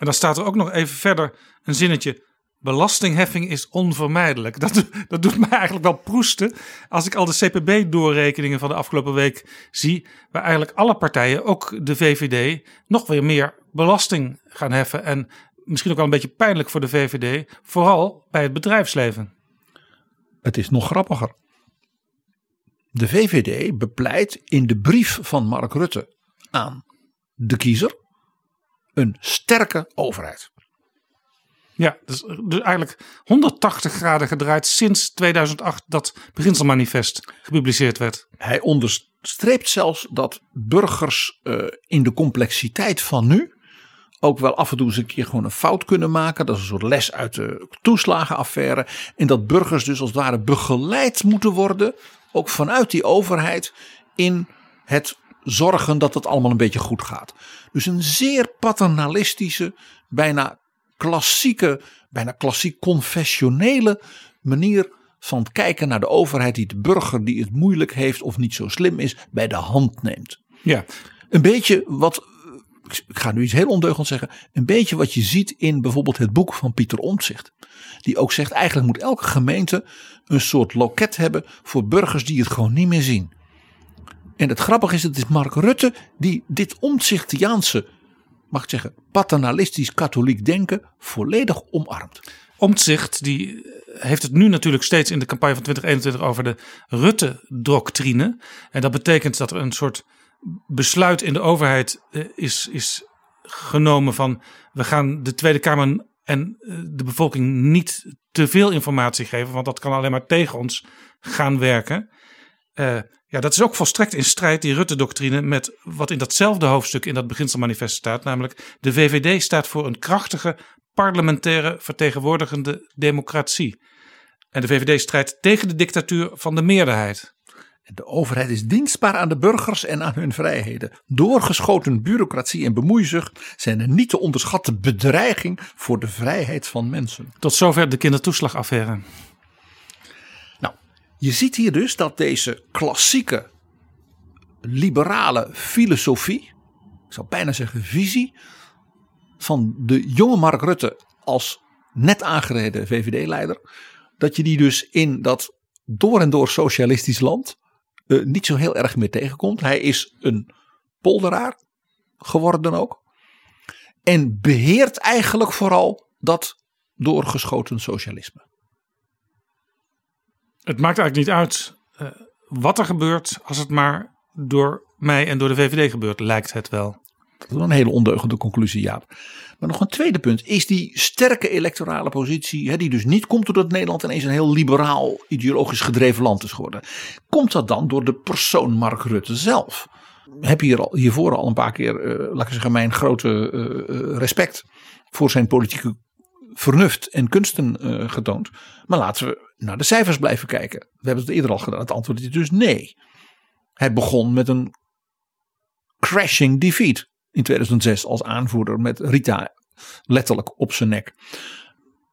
En dan staat er ook nog even verder een zinnetje. Belastingheffing is onvermijdelijk. Dat, dat doet mij eigenlijk wel proesten. Als ik al de CPB-doorrekeningen van de afgelopen week zie. Waar eigenlijk alle partijen, ook de VVD, nog weer meer belasting gaan heffen. En misschien ook wel een beetje pijnlijk voor de VVD. Vooral bij het bedrijfsleven. Het is nog grappiger. De VVD bepleit in de brief van Mark Rutte aan de kiezer een sterke overheid. Ja, dus, dus eigenlijk 180 graden gedraaid sinds 2008 dat beginselmanifest gepubliceerd werd. Hij onderstreept zelfs dat burgers eh, in de complexiteit van nu ook wel af en toe eens een keer gewoon een fout kunnen maken. Dat is een soort les uit de toeslagenaffaire. En dat burgers dus als het ware begeleid moeten worden, ook vanuit die overheid, in het zorgen dat het allemaal een beetje goed gaat. Dus een zeer paternalistische, bijna klassieke, bijna klassiek confessionele manier van kijken naar de overheid die de burger die het moeilijk heeft of niet zo slim is bij de hand neemt. Ja, Een beetje wat, ik ga nu iets heel ondeugends zeggen, een beetje wat je ziet in bijvoorbeeld het boek van Pieter Omtzigt. Die ook zegt eigenlijk moet elke gemeente een soort loket hebben voor burgers die het gewoon niet meer zien. En het grappige is, het is Mark Rutte die dit Omtzigtiaanse, mag ik zeggen, paternalistisch katholiek denken volledig omarmt. Omtzigt die heeft het nu natuurlijk steeds in de campagne van 2021 over de Rutte-doctrine. En dat betekent dat er een soort besluit in de overheid eh, is, is genomen van we gaan de Tweede Kamer en eh, de bevolking niet te veel informatie geven, want dat kan alleen maar tegen ons gaan werken. Eh, ja, dat is ook volstrekt in strijd, die Rutte-doctrine, met wat in datzelfde hoofdstuk in dat beginselmanifest staat. Namelijk, de VVD staat voor een krachtige parlementaire vertegenwoordigende democratie. En de VVD strijdt tegen de dictatuur van de meerderheid. De overheid is dienstbaar aan de burgers en aan hun vrijheden. Doorgeschoten bureaucratie en bemoeizucht zijn een niet te onderschatten bedreiging voor de vrijheid van mensen. Tot zover de kindertoeslagaffaire. Je ziet hier dus dat deze klassieke liberale filosofie, ik zou bijna zeggen visie, van de jonge Mark Rutte als net aangereden VVD-leider, dat je die dus in dat door en door socialistisch land eh, niet zo heel erg meer tegenkomt. Hij is een polderaar geworden ook. En beheert eigenlijk vooral dat doorgeschoten socialisme. Het maakt eigenlijk niet uit eh, wat er gebeurt, als het maar door mij en door de VVD gebeurt, lijkt het wel. Dat is een hele ondeugende conclusie, Jaap. Maar nog een tweede punt is die sterke electorale positie, hè, die dus niet komt doordat Nederland ineens een heel liberaal, ideologisch gedreven land is geworden. Komt dat dan door de persoon Mark Rutte zelf? Heb hier al, hiervoor al een paar keer, eh, laat ik zeggen, mijn grote eh, respect voor zijn politieke vernuft en kunsten getoond. Maar laten we naar de cijfers blijven kijken. We hebben het eerder al gedaan. Het antwoord is dus nee. Hij begon met een crashing defeat in 2006 als aanvoerder met Rita letterlijk op zijn nek.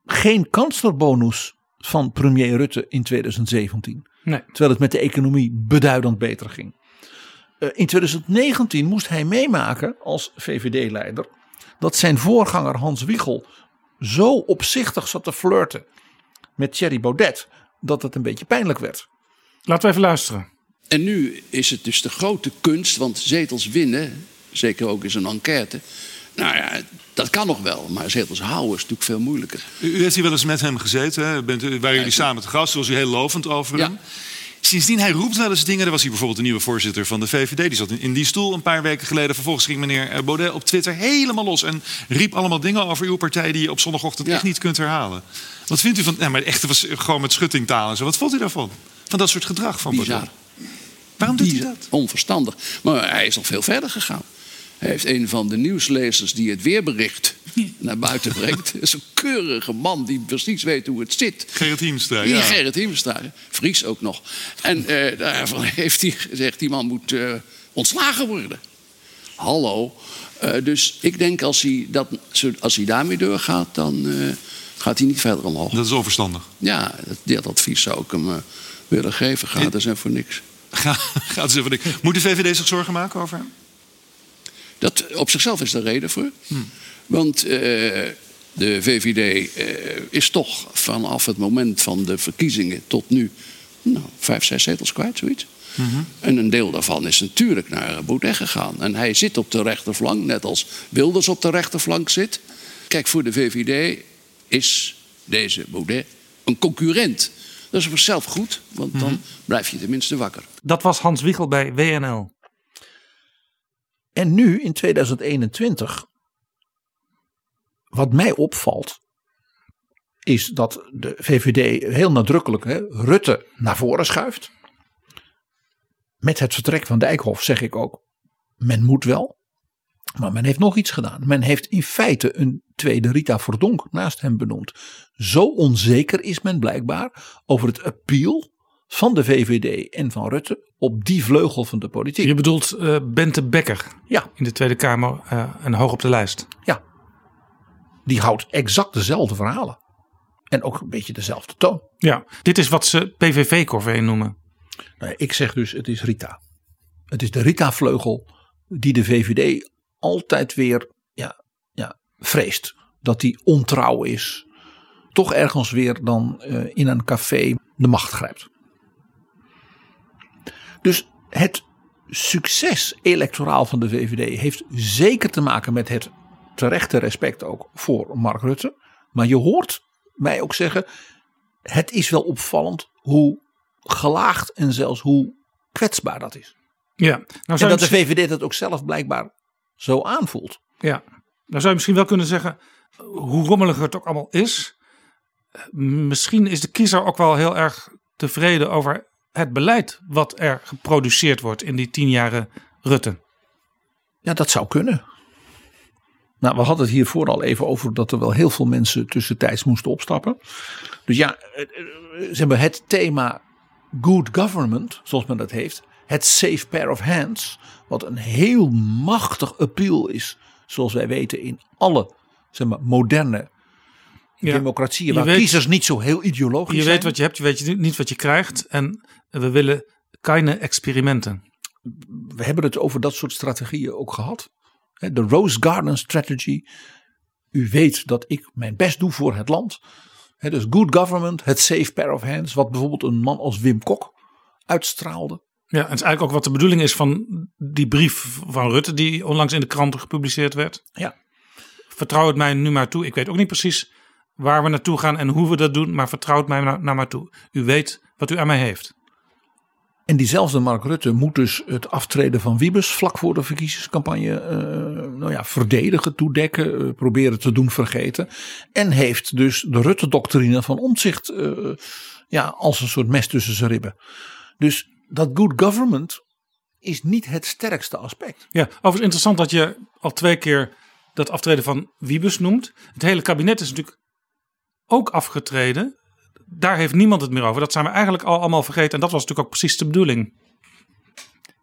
Geen kanslerbonus van premier Rutte in 2017. Nee. Terwijl het met de economie beduidend beter ging. Eh, in 2019 moest hij meemaken als VVD-leider dat zijn voorganger Hans Wiegel zo opzichtig zat te flirten met Thierry Baudet dat het een beetje pijnlijk werd. Laten we even luisteren. En nu is het dus de grote kunst, want zetels winnen, zeker ook in zo'n enquête. Nou ja, dat kan nog wel, maar zetels houden is natuurlijk veel moeilijker. U, u heeft hier wel eens met hem gezeten, hè? Bent, u- waren jullie samen te gast, was u heel lovend over hem. Sindsdien, hij roept wel eens dingen. Er was hier bijvoorbeeld de nieuwe voorzitter van de VVD. Die zat in, die stoel een paar weken geleden. Vervolgens ging meneer eh, Baudet op Twitter helemaal los. En riep allemaal dingen over uw partij die je op zondagochtend echt niet kunt herhalen. Wat vindt u van... Ja, maar echt, was gewoon met schuttingtaal en zo. Wat vond u daarvan? Van dat soort gedrag van Bizar. Baudet? Waarom doet hij Bizar. Onverstandig. Maar hij is nog veel verder gegaan. Hij heeft een van de nieuwslezers die het weerbericht naar buiten brengt. Een keurige man die precies weet hoe het zit. Gerrit Hiemstra, Ja. Gerrit Hiemstra. Fries ook nog. En eh, daarvan heeft hij gezegd, die man moet eh, ontslagen worden. Hallo. Eh, dus ik denk als hij, dat, als hij daarmee doorgaat, dan gaat hij niet verder omhoog. Dat is onverstandig. Ja, dat, dat advies zou ik hem willen geven. Gratis en voor niks. Ga, gaat eens even denken. Moet de VVD zich zorgen maken over hem? Dat, op zichzelf is er reden voor. Want eh, de VVD eh, is toch vanaf het moment van de verkiezingen tot nu... Nou, vijf, zes zetels kwijt, zoiets. En een deel daarvan is natuurlijk naar Baudet gegaan. En hij zit op de rechterflank, net als Wilders op de rechterflank zit. Kijk, voor de VVD is deze Baudet een concurrent. Dat is voor zichzelf goed, want dan blijf je tenminste wakker. Dat was Hans Wiegel bij WNL. En nu in 2021, wat mij opvalt, is dat de VVD heel nadrukkelijk hè, Rutte naar voren schuift. Met het vertrek van Dijkhoff zeg ik ook, men moet wel. Maar men heeft nog iets gedaan. Men heeft in feite een tweede Rita Verdonk naast hem benoemd. Zo onzeker is men blijkbaar over het appeal van de VVD en van Rutte op die vleugel van de politiek. Je bedoelt eh, Bente Bekker Ja. in de Tweede Kamer eh, en hoog op de lijst. Ja. Die houdt exact dezelfde verhalen. En ook een beetje dezelfde toon. Ja, dit is wat ze PVV-corvée noemen. Nou, ik zeg dus, het is Rita. Het is de Rita-vleugel die de VVD altijd weer ja, ja, vreest. Dat die ontrouw is. Toch ergens weer dan eh, in een café de macht grijpt. Dus het succes electoraal van de VVD heeft zeker te maken met het terechte respect ook voor Mark Rutte. Maar je hoort mij ook zeggen, het is wel opvallend hoe gelaagd en zelfs hoe kwetsbaar dat is. Ja, nou en dat de VVD dat ook zelf blijkbaar zo aanvoelt. Ja, dan zou je misschien wel kunnen zeggen, hoe rommelig het ook allemaal is. Misschien is de kiezer ook wel heel erg tevreden over het beleid wat er geproduceerd wordt in die tien jaren Rutte. Ja, dat zou kunnen. Nou, we hadden het hier vooral even over dat er wel heel veel mensen tussentijds moesten opstappen. Dus ja, eh, eh, ze hebben het thema good government, zoals men dat heeft. Het safe pair of hands, wat een heel machtig appeal is, zoals wij weten in alle zeg maar, moderne Ja, democratieën, je waar weet- kiezers niet zo heel ideologisch Je zijn. weet wat je hebt, je weet niet wat je krijgt. En we willen keine experimenten. we hebben het over dat soort strategieën ook gehad. De Rose Garden Strategy. U weet dat ik mijn best doe voor het land. Dus good government, het safe pair of hands. Wat bijvoorbeeld een man als Wim Kok uitstraalde. Ja, en het is eigenlijk ook wat de bedoeling is van die brief van Rutte die onlangs in de kranten gepubliceerd werd. Ja. Vertrouw het mij nu maar toe. Ik weet ook niet precies waar we naartoe gaan en hoe we dat doen, maar vertrouw het mij nou maar toe. U weet wat u aan mij heeft. En diezelfde Mark Rutte moet dus het aftreden van Wiebes vlak voor de verkiezingscampagne eh, nou ja, verdedigen, toedekken, eh, proberen te doen vergeten. En heeft dus de Rutte-doctrine van omzicht ja, als een soort mes tussen zijn ribben. Dus dat good government is niet het sterkste aspect. Ja, overigens interessant dat je al twee keer dat aftreden van Wiebes noemt. Het hele kabinet is natuurlijk ook afgetreden. Daar heeft niemand het meer over. Dat zijn we eigenlijk al allemaal vergeten. En dat was natuurlijk ook precies de bedoeling.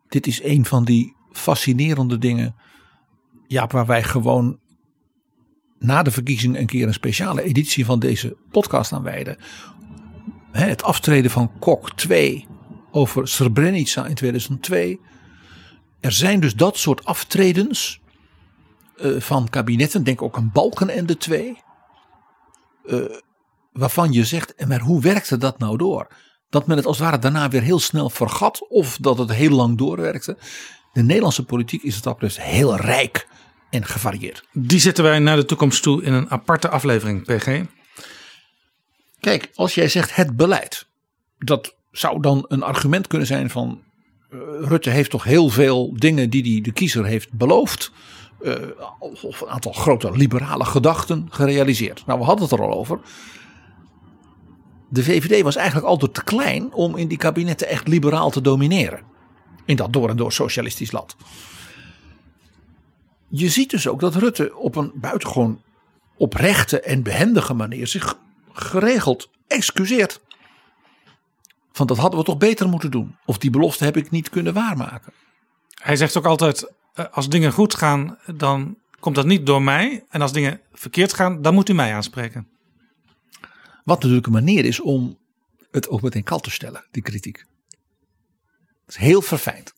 Dit is een van die fascinerende dingen. Ja, waar wij gewoon na de verkiezing een keer een speciale editie van deze podcast aan wijden. Het aftreden van Kok 2 over Srebrenica in 2002. Er zijn dus dat soort aftredens eh, van kabinetten. Denk ook aan Balkenende 2. eh, waarvan je zegt, "En maar hoe werkte dat nou door? Dat men het als het ware daarna weer heel snel vergat of dat het heel lang doorwerkte. De Nederlandse politiek is wat dat betreft heel rijk en gevarieerd. Die zetten wij naar de toekomst toe in een aparte aflevering, PG. Kijk, als jij zegt het beleid, dat zou dan een argument kunnen zijn van eh, Rutte heeft toch heel veel dingen die hij de kiezer heeft beloofd. eh, of een aantal grote liberale gedachten gerealiseerd. Nou, we hadden het er al over. De VVD was eigenlijk altijd te klein om in die kabinetten echt liberaal te domineren. In dat door en door socialistisch land. Je ziet dus ook dat Rutte op een buitengewoon oprechte en behendige manier zich geregeld excuseert. Van dat hadden we toch beter moeten doen. Of die belofte heb ik niet kunnen waarmaken. Hij zegt ook altijd, eh, als dingen goed gaan, dan komt dat niet door mij. En als dingen verkeerd gaan, dan moet u mij aanspreken. Wat natuurlijk een manier is om het ook meteen kalt te stellen, die kritiek. Dat is heel verfijnd.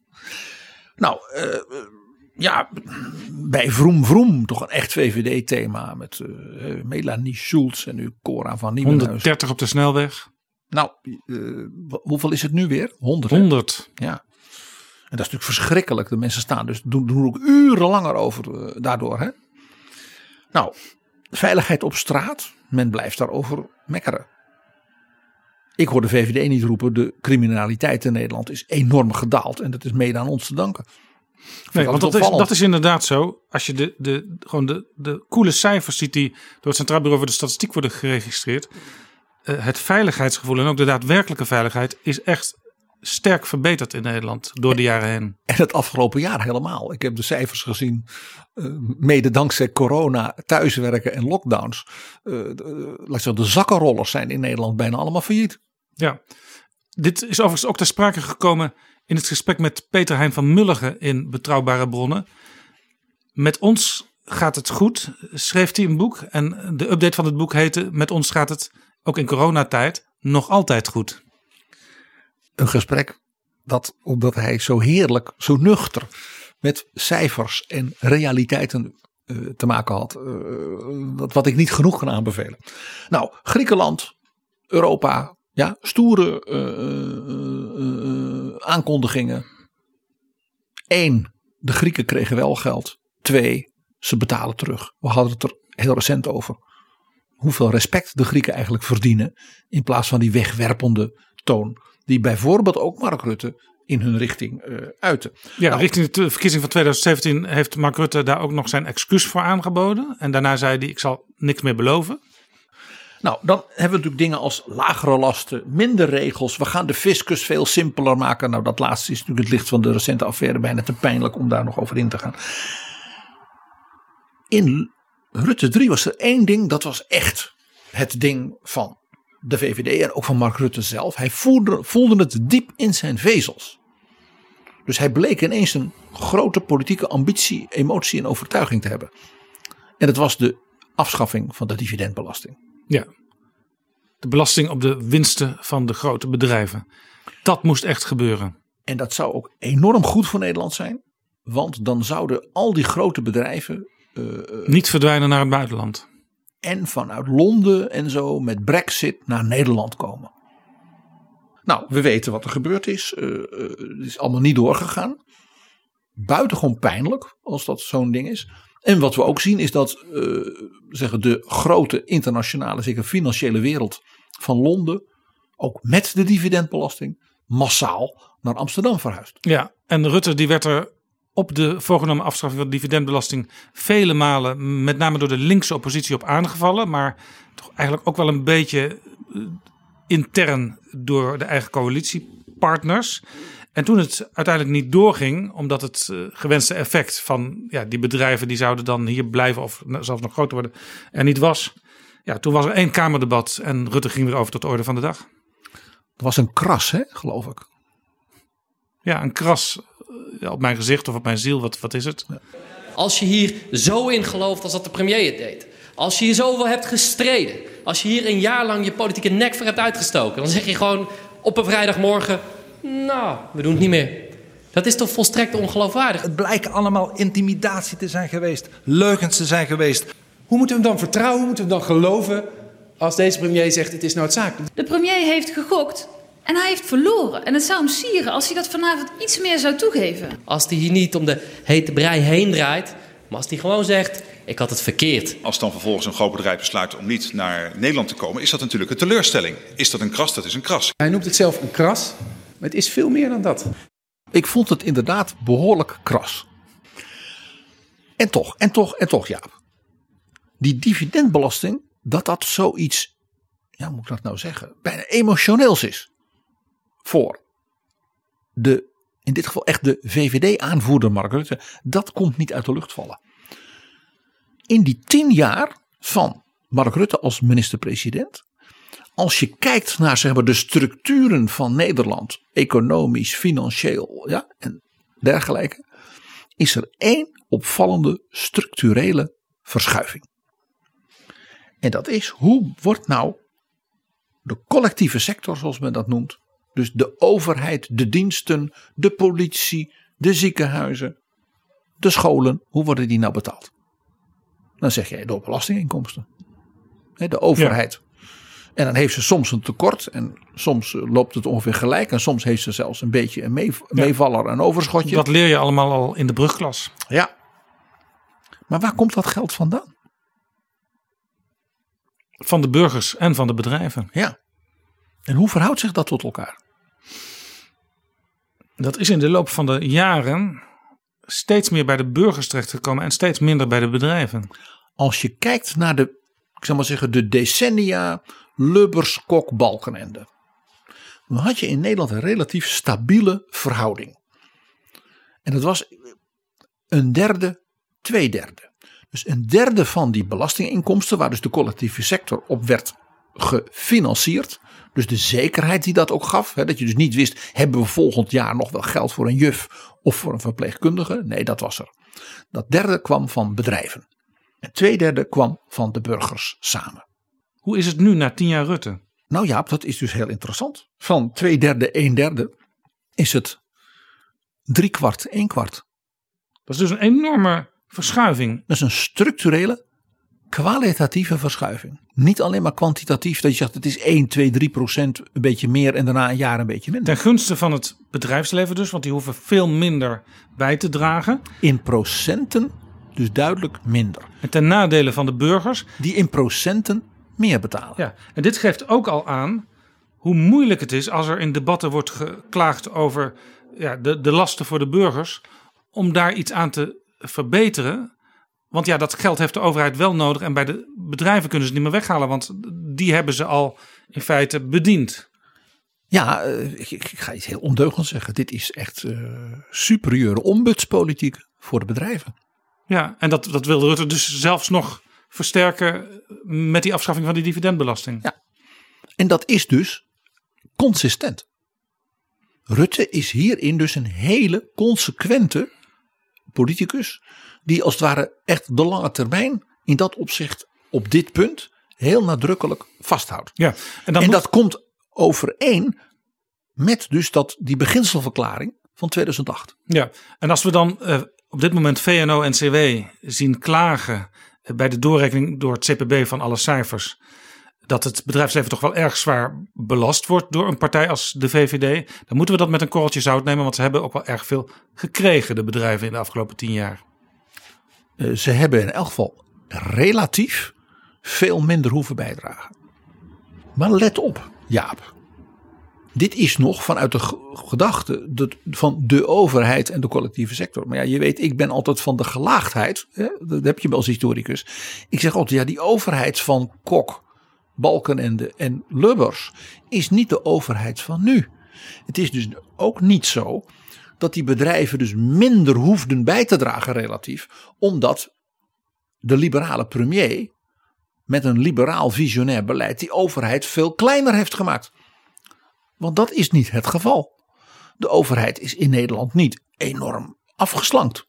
Nou, eh, ja, bij Vroom Vroom toch een echt VVD-thema met eh, Melanie Schulz en nu Cora van Nieuwenhuizen. 130 op de snelweg. Nou, eh, hoeveel is het nu weer? 100. hè? 100. Ja. En dat is natuurlijk verschrikkelijk. De mensen staan dus doen, doen ook uren langer over daardoor. Hè? Nou, veiligheid op straat. Men blijft daarover mekkeren. Ik hoor de VVD niet roepen. De criminaliteit in Nederland is enorm gedaald. En dat is mede aan ons te danken. Nee, want dat is, dat is inderdaad zo. Als je de, de, gewoon de, de coole cijfers ziet die door het Centraal Bureau voor de Statistiek worden geregistreerd. eh, het veiligheidsgevoel en ook de daadwerkelijke veiligheid is echt sterk verbeterd in Nederland door de jaren heen. En het afgelopen jaar helemaal. Ik heb de cijfers gezien. eh, mede dankzij corona, thuiswerken en lockdowns. eh, de, laat zeggen, de zakkenrollers zijn in Nederland bijna allemaal failliet. Ja, dit is overigens ook ter sprake gekomen in het gesprek met Peter Hein van Mulligen in Betrouwbare Bronnen. Met ons gaat het goed, schreef hij een boek. En de update van het boek heette Met ons gaat het, ook in coronatijd, nog altijd goed. Een gesprek dat, omdat hij zo heerlijk, zo nuchter met cijfers en realiteiten eh, te maken had. eh, dat wat ik niet genoeg kan aanbevelen. Nou, Griekenland, Europa, ja, stoere eh, aankondigingen. Eén, de Grieken kregen wel geld. Twee, ze betalen terug. We hadden het er heel recent over. Hoeveel respect de Grieken eigenlijk verdienen. In plaats van die wegwerpende toon. Die bijvoorbeeld ook Mark Rutte in hun richting eh uiten. Ja, Nou, richting de verkiezing van 2017 heeft Mark Rutte daar ook nog zijn excuus voor aangeboden. En daarna zei hij, ik zal niks meer beloven. Nou, dan hebben we natuurlijk dingen als lagere lasten, minder regels. We gaan de fiscus veel simpeler maken. Nou, dat laatste is natuurlijk het licht van de recente affaire bijna te pijnlijk om daar nog over in te gaan. In Rutte 3 was er één ding, dat was echt het ding van de VVD en ook van Mark Rutte zelf. Hij voelde, voelde het diep in zijn vezels. Dus hij bleek ineens een grote politieke ambitie, emotie en overtuiging te hebben. En het was de afschaffing van de dividendbelasting. Ja. De belasting op de winsten van de grote bedrijven. Dat moest echt gebeuren. En dat zou ook enorm goed voor Nederland zijn. Want dan zouden al die grote bedrijven eh, Niet verdwijnen naar het buitenland. En vanuit Londen en zo met Brexit naar Nederland komen. Nou, we weten wat er gebeurd is. Eh, eh, het is allemaal niet doorgegaan. Buitengewoon pijnlijk als dat zo'n ding is. En wat we ook zien is dat eh, zeggen de grote internationale, zeker financiële wereld van Londen, ook met de dividendbelasting, massaal naar Amsterdam verhuist. Ja, en Rutte die werd er op de voorgenomen afschaffing van de dividendbelasting vele malen, met name door de linkse oppositie, op aangevallen. Maar toch eigenlijk ook wel een beetje eh, intern door de eigen coalitiepartners. En toen het uiteindelijk niet doorging, omdat het eh, gewenste effect van ja, die bedrijven die zouden dan hier blijven of zelfs nog groter worden, er niet was. Ja, toen was er één Kamerdebat en Rutte ging weer over tot de orde van de dag. Dat was een kras, hè, geloof ik. Ja, een kras op mijn gezicht of op mijn ziel, wat, wat is het? Als je hier zo in gelooft als dat de premier het deed. Als je hier zoveel hebt gestreden. Als je hier een jaar lang je politieke nek voor hebt uitgestoken. Dan zeg je gewoon op een vrijdagmorgen. Nou, we doen het niet meer. Dat is toch volstrekt ongeloofwaardig? Het blijken allemaal intimidatie te zijn geweest, leugens te zijn geweest. Hoe moeten we hem dan vertrouwen? Hoe moeten we hem dan geloven als deze premier zegt het is noodzakelijk. De premier heeft gegokt en hij heeft verloren. En het zou hem sieren als hij dat vanavond iets meer zou toegeven. Als hij hier niet om de hete brei heen draait, maar als hij gewoon zegt: Ik had het verkeerd. Als dan vervolgens een groot bedrijf besluit om niet naar Nederland te komen, is dat natuurlijk een teleurstelling. Is dat een kras? Dat is een kras. Hij noemt het zelf een kras, maar het is veel meer dan dat. Ik vond het inderdaad behoorlijk kras. En toch, en toch, en toch, Jaap. Die dividendbelasting, dat dat zoiets, ja, hoe moet ik dat nou zeggen, bijna emotioneels is. Voor de, in dit geval echt de VVD-aanvoerder Mark Rutte. Dat komt niet uit de lucht vallen. In die tien jaar van Mark Rutte als minister-president. Als je kijkt naar zeg maar, de structuren van Nederland, economisch, financieel ja, en dergelijke, is er één opvallende structurele verschuiving. En dat is hoe wordt nou de collectieve sector, zoals men dat noemt, dus de overheid, de diensten, de politie, de ziekenhuizen, de scholen, hoe worden die nou betaald? Dan zeg jij door belastinginkomsten. De overheid. En dan heeft ze soms een tekort en soms eh, loopt het ongeveer gelijk en soms heeft ze zelfs een beetje een meev- meevaller, een overschotje. Dat leer je allemaal al in de brugklas. Ja. Maar waar komt dat geld vandaan? Van de burgers en van de bedrijven. Ja. En hoe verhoudt zich dat tot elkaar? Dat is in de loop van de jaren steeds meer bij de burgers terechtgekomen en steeds minder bij de bedrijven. Als je kijkt naar de, ik zal maar zeggen, de decennia Lubbers, Kok, Balkenende. Dan had je in Nederland een relatief stabiele verhouding. En dat was een derde, twee derde. Dus een derde van die belastinginkomsten, waar dus de collectieve sector op werd gefinancierd. Dus de zekerheid die dat ook gaf. Hè, dat je dus niet wist, hebben we volgend jaar nog wel geld voor een juf of voor een verpleegkundige? Nee, dat was er. Dat derde kwam van bedrijven. En twee derde kwam van de burgers samen. Hoe is het nu na tien jaar Rutte? Nou ja, dat is dus heel interessant. Van twee derde, een derde is het drie kwart, één kwart. Dat is dus een enorme verschuiving. Dat is een structurele, kwalitatieve verschuiving. Niet alleen maar kwantitatief, dat je zegt het is 1, 2, 3 procent een beetje meer en daarna een jaar een beetje minder. Ten gunste van het bedrijfsleven dus, want die hoeven veel minder bij te dragen. In procenten dus duidelijk minder. En ten nadele van de burgers. Die in procenten meer betalen. Ja, en dit geeft ook al aan hoe moeilijk het is als er in debatten wordt geklaagd over ja, de, de lasten voor de burgers. Om daar iets aan te verbeteren. Want ja, dat geld heeft de overheid wel nodig. En bij de bedrijven kunnen ze het niet meer weghalen. Want die hebben ze al in feite bediend. Ja, eh, ik, ik ga iets heel ondeugends zeggen. Dit is echt eh, superieure ombudspolitiek voor de bedrijven. Ja, en dat, dat wilde Rutte dus zelfs nog versterken met die afschaffing van die dividendbelasting. Ja. En dat is dus consistent. Rutte is hierin dus een hele consequente politicus. Die als het ware echt de lange termijn in dat opzicht op dit punt heel nadrukkelijk vasthoudt. Ja, en en moet- dat komt overeen met dus dat, die beginselverklaring van 2008. Ja, en als we dan eh, op dit moment VNO-NCW zien klagen eh, bij de doorrekening door het CPB van alle cijfers, dat het bedrijfsleven toch wel erg zwaar belast wordt door een partij als de VVD, dan moeten we dat met een korreltje zout nemen, want ze hebben ook wel erg veel gekregen, de bedrijven in de afgelopen tien jaar. Eh, ze hebben in elk geval relatief veel minder hoeven bijdragen. Maar let op, Jaap. Dit is nog vanuit de ge- gedachte van de overheid en de collectieve sector. Maar ja, je weet, ik ben altijd van de gelaagdheid. Hè? Dat heb je wel als historicus. Ik zeg altijd, ja, die overheid van Kok, Balkenende en Lubbers is niet de overheid van nu. Het is dus ook niet zo dat die bedrijven dus minder hoefden bij te dragen relatief, omdat de liberale premier met een liberaal visionair beleid die overheid veel kleiner heeft gemaakt. Want dat is niet het geval. De overheid is in Nederland niet enorm afgeslankt.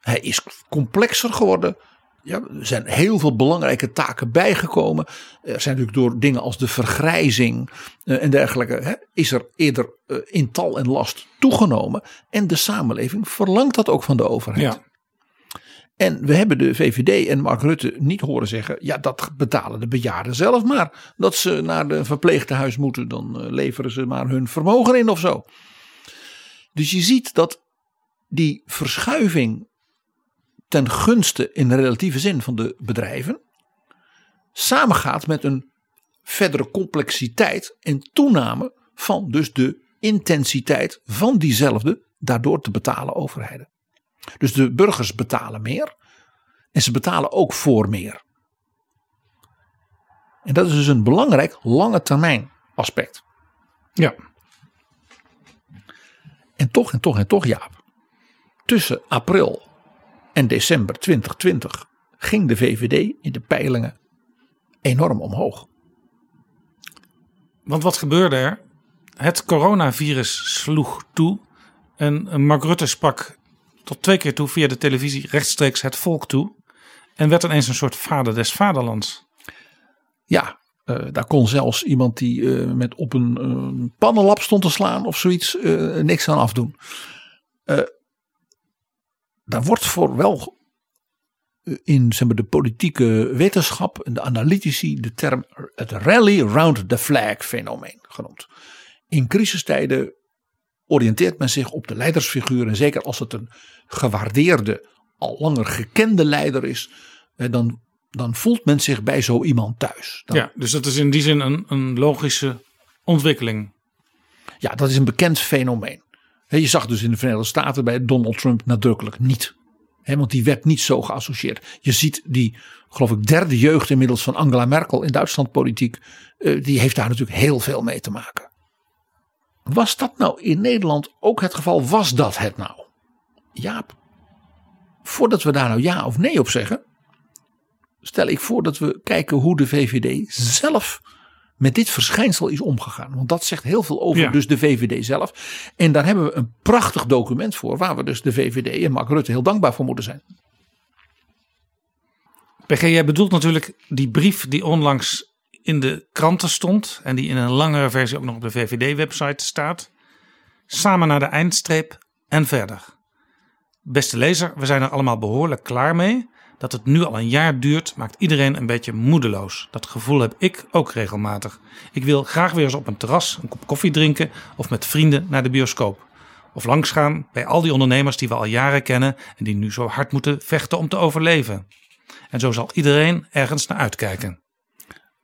Hij is complexer geworden. Ja, er zijn heel veel belangrijke taken bijgekomen. Er zijn natuurlijk door dingen als de vergrijzing eh, en dergelijke. Hè, is er eerder eh, in tal en last toegenomen. En de samenleving verlangt dat ook van de overheid. Ja. En we hebben de VVD en Mark Rutte niet horen zeggen: ja, dat betalen de bejaarden zelf maar. Dat ze naar de verpleegtehuis moeten, dan eh, leveren ze maar hun vermogen in of zo. Dus je ziet dat die verschuiving ten gunste in relatieve zin van de bedrijven samengaat met een verdere complexiteit en toename van dus de intensiteit van diezelfde daardoor te betalen overheden. Dus de burgers betalen meer en ze betalen ook voor meer. En dat is dus een belangrijk lange termijn aspect. Ja. En toch en toch en toch Jaap. Tussen april en december 2020 ging de VVD in de peilingen enorm omhoog. Want wat gebeurde er? Het coronavirus sloeg toe. En Mark Rutte sprak tot twee keer toe via de televisie rechtstreeks het volk toe. En werd ineens een soort vader des vaderlands. Ja, eh, daar kon zelfs iemand die eh, met op een uh, pannenlap stond te slaan of zoiets niks aan afdoen. Daar wordt voor wel eh, in zeg maar, de politieke wetenschap en de analytici de term het rally round the flag fenomeen genoemd. In crisistijden oriënteert men zich op de leidersfiguur en zeker als het een gewaardeerde, al langer gekende leider is, eh, dan, dan voelt men zich bij zo iemand thuis. Dan- Ja, dus dat is in die zin een, een logische ontwikkeling. Ja, dat is een bekend fenomeen. Je zag dus in de Verenigde Staten bij Donald Trump nadrukkelijk niet. Want die werd niet zo geassocieerd. Je ziet die, geloof ik, derde jeugd inmiddels van Angela Merkel in Duitsland politiek. eh, die heeft daar natuurlijk heel veel mee te maken. Was dat nou in Nederland ook het geval? Was dat het nou? Jaap, voordat we daar nou ja of nee op zeggen. Stel ik voor dat we kijken hoe de VVD zelf met dit verschijnsel is omgegaan. Want dat zegt heel veel over Ja. dus de VVD zelf. En daar hebben we een prachtig document voor. Waar we dus de VVD en Mark Rutte heel dankbaar voor moeten zijn. PG, jij bedoelt natuurlijk die brief die onlangs in de kranten stond. En die in een langere versie ook nog op de VVD-website staat. Samen naar de eindstreep en verder. Beste lezer, we zijn er allemaal behoorlijk klaar mee. Dat het nu al een jaar duurt, maakt iedereen een beetje moedeloos. Dat gevoel heb ik ook regelmatig. Ik wil graag weer eens op een terras een kop koffie drinken of met vrienden naar de bioscoop. Of langsgaan bij al die ondernemers die we al jaren kennen en die nu zo hard moeten vechten om te overleven. En zo zal iedereen ergens naar uitkijken.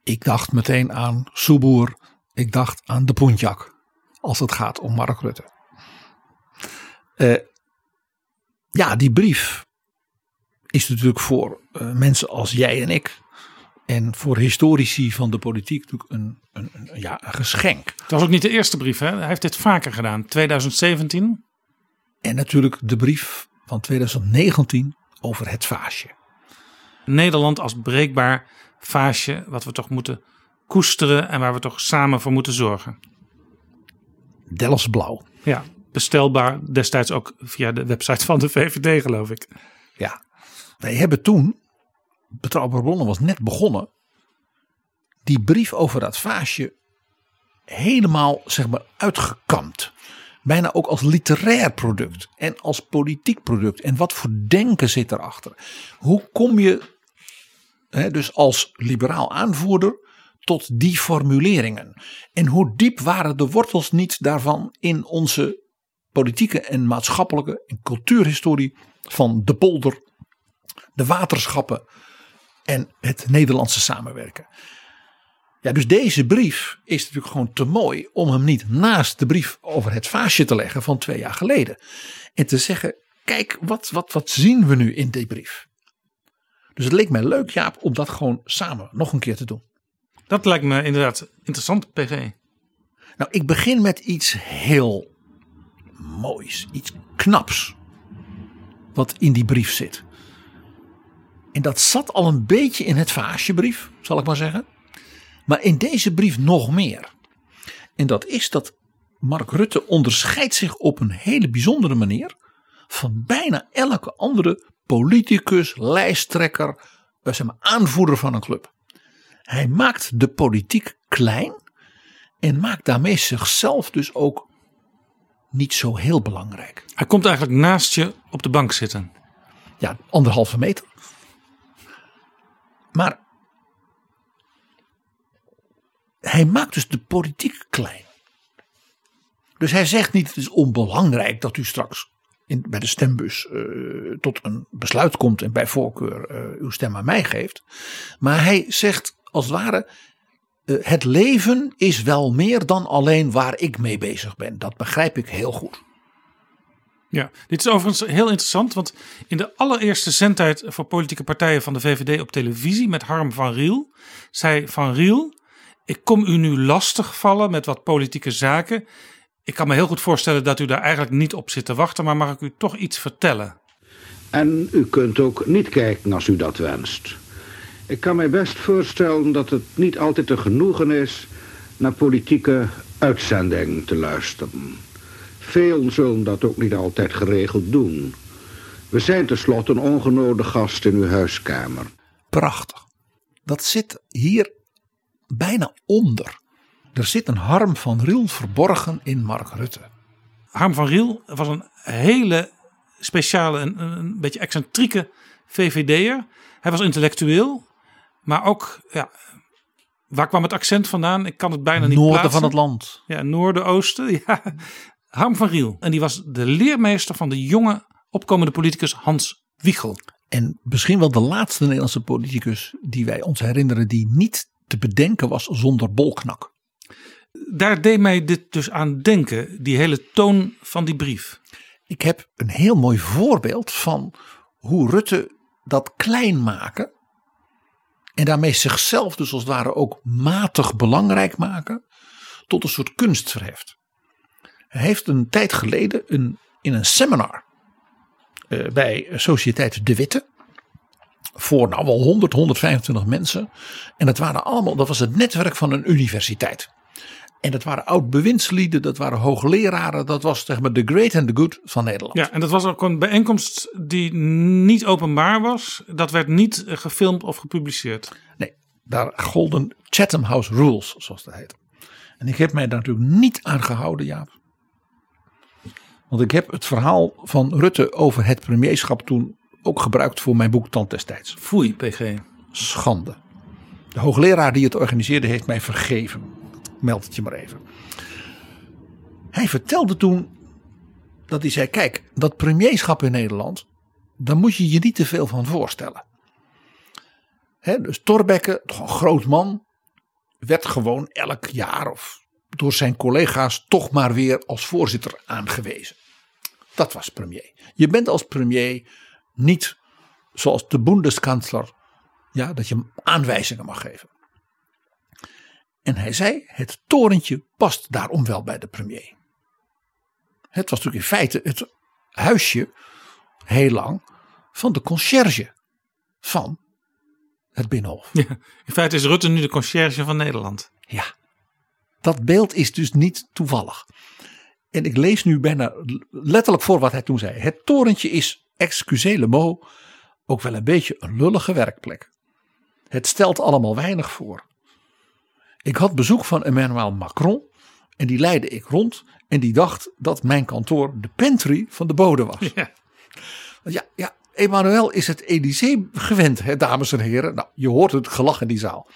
Ik dacht meteen aan Soeboer. Ik dacht aan de Pontiac. Als het gaat om Mark Rutte. Eh, ja, die brief is natuurlijk voor eh, mensen als jij en ik. En voor historici van de politiek natuurlijk een, een, een, ja, een geschenk. Het was ook niet de eerste brief, hè? Hij heeft dit vaker gedaan. 2017. En natuurlijk de brief van 2019 over het vaasje. Nederland als breekbaar vaasje, wat we toch moeten koesteren en waar we toch samen voor moeten zorgen. Delfts Blauw. Ja, bestelbaar destijds ook via de website van de VVD, geloof ik. Ja, wij hebben toen, Betrouwbare Bronnen was net begonnen, die brief over dat vaasje helemaal zeg maar uitgekampt. Bijna ook als literair product en als politiek product. En wat voor denken zit erachter? Hoe kom je hè, dus als liberaal aanvoerder tot die formuleringen? En hoe diep waren de wortels niet daarvan in onze politieke en maatschappelijke en cultuurhistorie van de polder, de waterschappen en het Nederlandse samenwerken? Ja, dus deze brief is natuurlijk gewoon te mooi om hem niet naast de brief over het vaasje te leggen van twee jaar geleden. En te zeggen, kijk, wat, wat, wat zien we nu in die brief? Dus het leek mij leuk, Jaap, om dat gewoon samen nog een keer te doen. Dat lijkt me inderdaad interessant, PG. Nou, ik begin met iets heel moois, iets knaps, wat in die brief zit. En dat zat al een beetje in het vaasjebrief, zal ik maar zeggen. Maar in deze brief nog meer. En dat is dat Mark Rutte onderscheidt zich op een hele bijzondere manier van bijna elke andere politicus, lijsttrekker, eh, zeg maar, aanvoerder van een club. Hij maakt de politiek klein en maakt daarmee zichzelf dus ook niet zo heel belangrijk. Hij komt eigenlijk naast je op de bank zitten. ja, anderhalve meter. Maar hij maakt dus de politiek klein. Dus hij zegt niet: het is onbelangrijk dat u straks in, bij de stembus eh, tot een besluit komt en bij voorkeur eh, uw stem aan mij geeft. Maar hij zegt als het ware: eh, het leven is wel meer dan alleen waar ik mee bezig ben. Dat begrijp ik heel goed. Ja, dit is overigens heel interessant, want in de allereerste zendtijd voor politieke partijen van de VVD op televisie met Harm van Riel, zei Van Riel, ik kom u nu lastigvallen met wat politieke zaken. Ik kan me heel goed voorstellen dat u daar eigenlijk niet op zit te wachten, maar mag ik u toch iets vertellen? En u kunt ook niet kijken als u dat wenst. Ik kan mij best voorstellen dat het niet altijd te genoegen is naar politieke uitzending te luisteren. Velen zullen dat ook niet altijd geregeld doen. We zijn tenslotte een ongenode gast in uw huiskamer. Prachtig. Dat zit hier bijna onder. Er zit een Harm van Riel verborgen in Mark Rutte. Harm van Riel was een hele speciale, een, een beetje excentrieke VVD'er. Hij was intellectueel, maar ook, ja, waar kwam het accent vandaan? Ik kan het bijna niet Noorden plaatsen. van het land. Ja, noorden, oosten. Ja. Harm van Riel. En die was de leermeester van de jonge opkomende politicus Hans Wiegel. En misschien wel de laatste Nederlandse politicus die wij ons herinneren die niet te bedenken was zonder bolknak. Daar deed mij dit dus aan denken, die hele toon van die brief. Ik heb een heel mooi voorbeeld van hoe Rutte dat klein maken en daarmee zichzelf dus als het ware ook matig belangrijk maken tot een soort kunst verheft. Hij heeft een tijd geleden een, in een seminar eh, bij Sociëteit De Witte voor nou wel 100, 125 mensen. En dat waren allemaal, dat was het netwerk van een universiteit. En dat waren oud bewindslieden, dat waren hoogleraren, dat was zeg maar de great and the good van Nederland. Ja, en dat was ook een bijeenkomst die niet openbaar was. Dat werd niet gefilmd of gepubliceerd. Nee, daar golden Chatham House Rules, zoals dat heet. En ik heb mij daar natuurlijk niet aan gehouden, Jaap. Want ik heb het verhaal van Rutte over het premierschap toen ook gebruikt voor mijn boek Tand destijds. Foei, PG. Schande. De hoogleraar die het organiseerde heeft mij vergeven. Meld het je maar even. Hij vertelde toen dat hij zei: Kijk, dat premierschap in Nederland, daar moet je je niet te veel van voorstellen. Dus Thorbecke, toch een groot man, werd gewoon elk jaar of door zijn collega's toch maar weer als voorzitter aangewezen. Dat was premier. Je bent als premier niet zoals de Bundeskanzler, ja, dat je hem aanwijzingen mag geven. En hij zei: het torentje past daarom wel bij de premier. Het was natuurlijk in feite het huisje, heel lang, van de conciërge van het Binnenhof. Ja, in feite is Rutte nu de conciërge van Nederland. Ja, dat beeld is dus niet toevallig. En ik lees nu bijna letterlijk voor wat hij toen zei. Het torentje is, excusez le mot, ook wel een beetje een lullige werkplek. Het stelt allemaal weinig voor. Ik had bezoek van Emmanuel Macron en die leidde ik rond en die dacht dat mijn kantoor de pantry van de bode was. Ja. Ja, ja Emmanuel is het Elysée gewend, hè, dames en heren. Nou, je hoort het gelach in die zaal.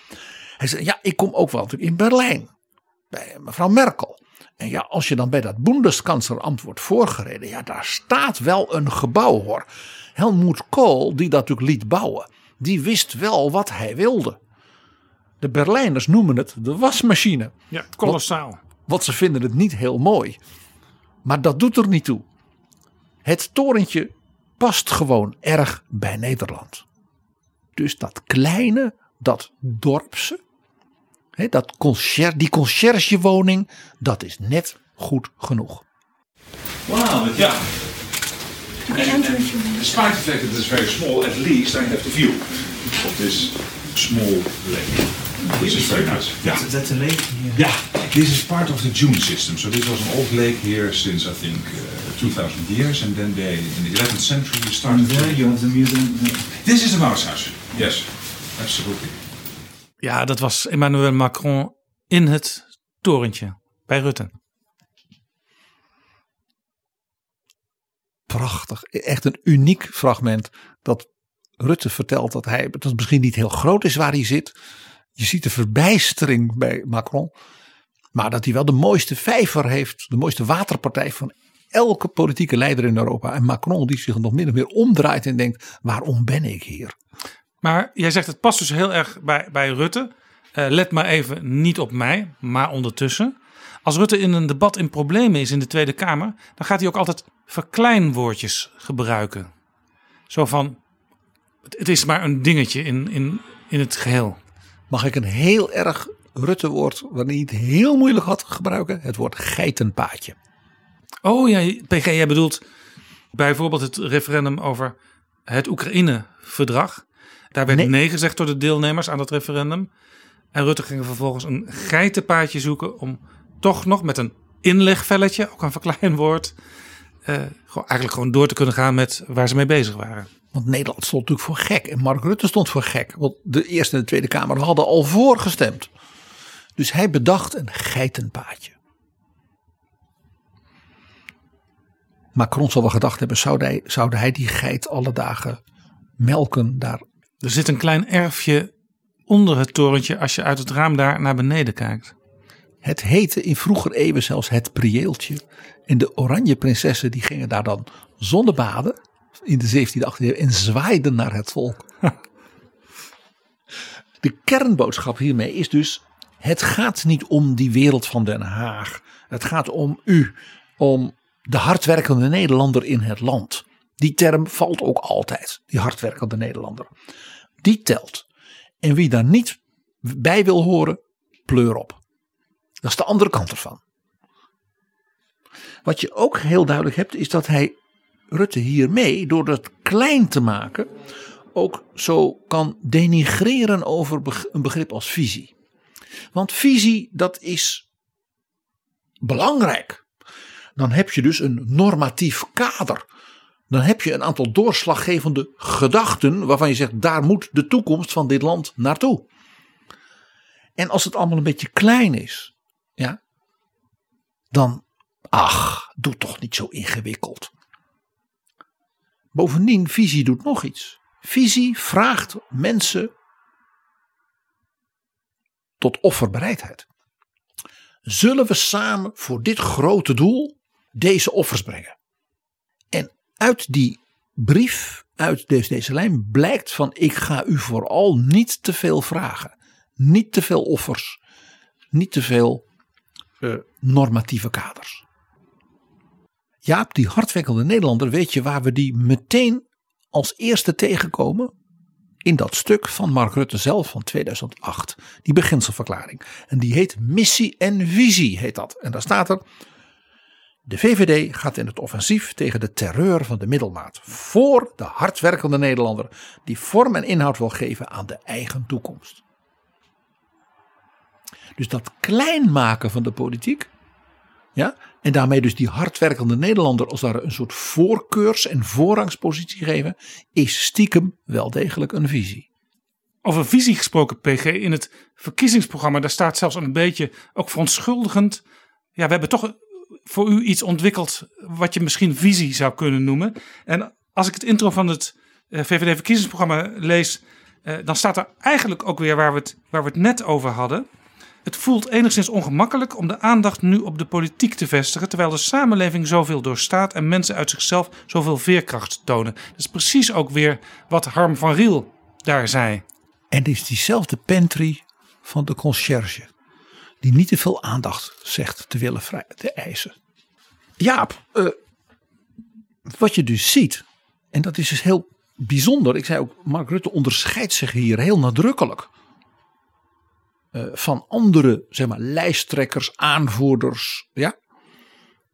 Hij zei, ja, ik kom ook wel natuurlijk in Berlijn. Bij mevrouw Merkel. En ja, als je dan bij dat Bundeskanzlerambt wordt voorgereden. Ja, daar staat wel een gebouw hoor. Helmoet Kool, die dat natuurlijk liet bouwen. Die wist wel wat hij wilde. De Berlijners noemen het de wasmachine. Ja, kolossaal. Want ze vinden het niet heel mooi. Maar dat doet er niet toe. Het torentje past gewoon erg bij Nederland. Dus dat kleine, dat dorpse, hè, dat concier, die conciërgewoning, dat is net goed genoeg. Wow, but yeah. And, and despite the fact that it's very small, at least I have the view of this small lake. Which is very nice. Yeah. That's a lake here. Yeah, this is part of the Dune system. So this was an old lake here since I think uh, 2000 years, and then they in the 11th century started. And there you have the museum. This is the mouse house. Yes, absolutely. Ja, dat was Emmanuel Macron in het torentje bij Rutte. prachtig. Echt een uniek fragment dat Rutte vertelt dat hij, dat misschien niet heel groot is waar hij zit. Je ziet de verbijstering bij Macron. Maar dat hij wel de mooiste vijver heeft, de mooiste waterpartij van elke politieke leider in Europa. En Macron die zich nog min of meer omdraait en denkt, waarom ben ik hier? Maar jij zegt het past dus heel erg bij, bij Rutte. Eh, let maar even niet op mij, maar ondertussen. Als Rutte in een debat in problemen is in de Tweede Kamer, dan gaat hij ook altijd verkleinwoordjes gebruiken. Zo van, het, is maar een dingetje in, in, in het geheel. Mag ik een heel erg Rutte woord, wanneer hij het heel moeilijk had gebruiken? Het woord geitenpaadje. Oh ja, PG, jij bedoelt bijvoorbeeld het referendum over het Oekraïne-verdrag. Daar werd nee. gezegd door de deelnemers aan dat referendum. En Rutte ging vervolgens een geitenpaadje zoeken om toch nog met een inlegvelletje, ook een verkleinwoord, eh, gewoon, eigenlijk gewoon door te kunnen gaan met waar ze mee bezig waren. Want Nederland stond natuurlijk voor gek en Mark Rutte stond voor gek. Want de Eerste en de Tweede Kamer hadden al voorgestemd. Dus hij bedacht een geitenpaadje. Macron zal wel gedacht hebben, zou hij, zou hij die geit alle dagen melken daar? Er zit een klein erfje onder het torentje als je uit het raam daar naar beneden kijkt. Het heette in vroeger eeuwen zelfs het prieeltje. En de oranje prinsessen die gingen daar dan zonnebaden in de 17e, 18e eeuw en zwaaiden naar het volk. De kernboodschap hiermee is dus: het gaat niet om die wereld van Den Haag. Het gaat om u, om de hardwerkende Nederlander in het land. Die term valt ook altijd, die hardwerkende Nederlander. Die telt. En wie daar niet bij wil horen, pleur op. Dat is de andere kant ervan. Wat je ook heel duidelijk hebt, is dat hij Rutte hiermee, door dat klein te maken, ook zo kan denigreren over een begrip als visie. Want visie, dat is belangrijk. Dan heb je dus een normatief kader. Dan heb je een aantal doorslaggevende gedachten waarvan je zegt, daar moet de toekomst van dit land naartoe. En als het allemaal een beetje klein is, ja, dan, ach, doe toch niet zo ingewikkeld. Bovendien, visie doet nog iets. Visie vraagt mensen tot offerbereidheid. Zullen we samen voor dit grote doel deze offers brengen? Uit die brief, uit deze, deze lijn, blijkt van ik ga u vooral niet te veel vragen. Niet te veel offers. Niet te veel uh, normatieve kaders. Jaap, die hardwerkende Nederlander, weet je waar we die meteen als eerste tegenkomen? In dat stuk van Mark Rutte zelf van 2008. Die beginselverklaring. En die heet Missie en Visie, heet dat. En daar staat er. De VVD gaat in het offensief tegen de terreur van de middelmaat. Voor de hardwerkende Nederlander die vorm en inhoud wil geven aan de eigen toekomst. Dus dat klein maken van de politiek. Ja, en daarmee dus die hardwerkende Nederlander als daar een soort voorkeurs- en voorrangspositie geven. Is stiekem wel degelijk een visie. Over visie gesproken, PG, in het verkiezingsprogramma, daar staat zelfs een beetje ook verontschuldigend. Ja, we hebben toch voor u iets ontwikkeld wat je misschien visie zou kunnen noemen. En als ik het intro van het eh, VVD-verkiezingsprogramma lees, eh, dan staat er eigenlijk ook weer waar we, het, waar we het net over hadden. Het voelt enigszins ongemakkelijk om de aandacht nu op de politiek te vestigen, terwijl de samenleving zoveel doorstaat en mensen uit zichzelf zoveel veerkracht tonen. Dat is precies ook weer wat Harm van Riel daar zei. En het is diezelfde pantry van de conciërge, die niet te veel aandacht zegt te willen vrij, te eisen. Jaap, uh, wat je dus ziet, en dat is dus heel bijzonder. Ik zei ook, Mark Rutte onderscheidt zich hier heel nadrukkelijk uh, van andere zeg maar, lijsttrekkers, aanvoerders, ja?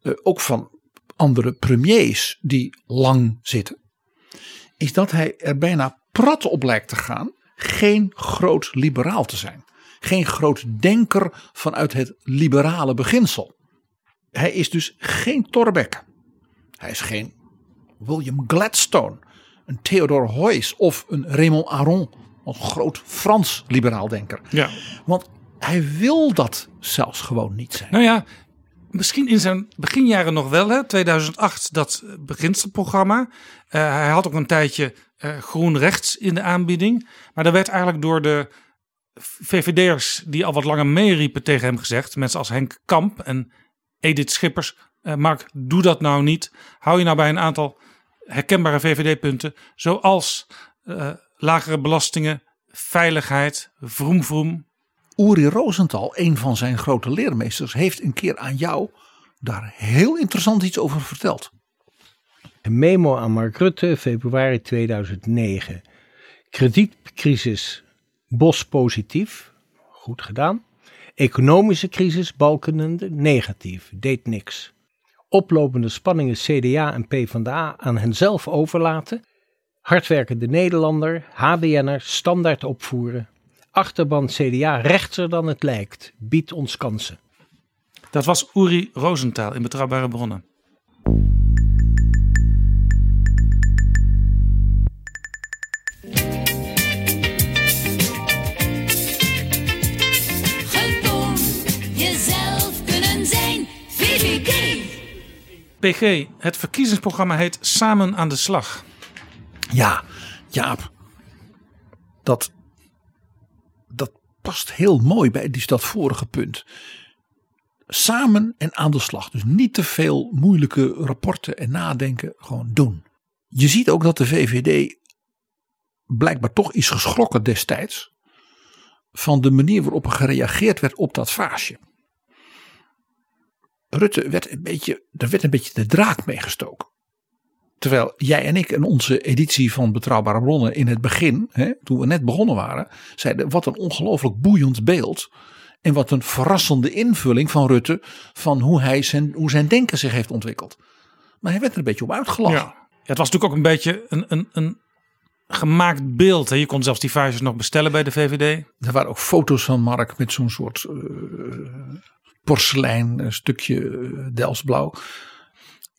Uh, ook van andere premiers die lang zitten, is dat hij er bijna prat op lijkt te gaan geen groot liberaal te zijn. Geen groot denker vanuit het liberale beginsel. Hij is dus geen Thorbecke. Hij is geen William Gladstone, een Theodor Heuss of een Raymond Aron als groot Frans liberaal denker. Ja. Want hij wil dat zelfs gewoon niet zijn. Nou ja, misschien in zijn beginjaren nog wel, hè? 2008, dat beginselprogramma. Eh, hij had ook een tijdje eh, groen rechts in de aanbieding. Maar daar werd eigenlijk door de VVD'ers die al wat langer meeriepen tegen hem gezegd. Mensen als Henk Kamp en Edith Schippers. eh, Mark, doe dat nou niet. Hou je nou bij een aantal herkenbare VVD-punten. Zoals eh, lagere belastingen, veiligheid, vroom vroom. Uri Rosenthal, een van zijn grote leermeesters, heeft een keer aan jou daar heel interessant iets over verteld. Een memo aan Mark Rutte, februari 2009. Kredietcrisis, Bos positief, goed gedaan. Economische crisis, Balkenende, negatief, deed niks. Oplopende spanningen CDA en PvdA aan henzelf overlaten. Hardwerkende Nederlander, HBN'er, standaard opvoeren. Achterban CDA rechtser dan het lijkt, biedt ons kansen. Dat was Uri Rosenthal in Betrouwbare Bronnen. PG, het verkiezingsprogramma heet Samen aan de Slag. Ja, Jaap. Dat, dat past heel mooi bij die, dat vorige punt. Samen en aan de slag. Dus niet te veel moeilijke rapporten en nadenken. Gewoon doen. Je ziet ook dat de VVD blijkbaar toch is geschrokken destijds. Van de manier waarop er gereageerd werd op dat vaasje. Rutte werd een beetje, er werd een beetje de draak meegestoken. Terwijl jij en ik in onze editie van Betrouwbare Bronnen in het begin, hè, toen we net begonnen waren, zeiden wat een ongelooflijk boeiend beeld. En wat een verrassende invulling van Rutte van hoe, hij zijn, hoe zijn denken zich heeft ontwikkeld. Maar hij werd er een beetje op uitgelachen. Ja. Het was natuurlijk ook een beetje een, een, een gemaakt beeld. Hè. Je kon zelfs die vaasjes nog bestellen bij de VVD. Er waren ook foto's van Mark met zo'n soort eh, porselein eh, stukje eh, Delftsblauw.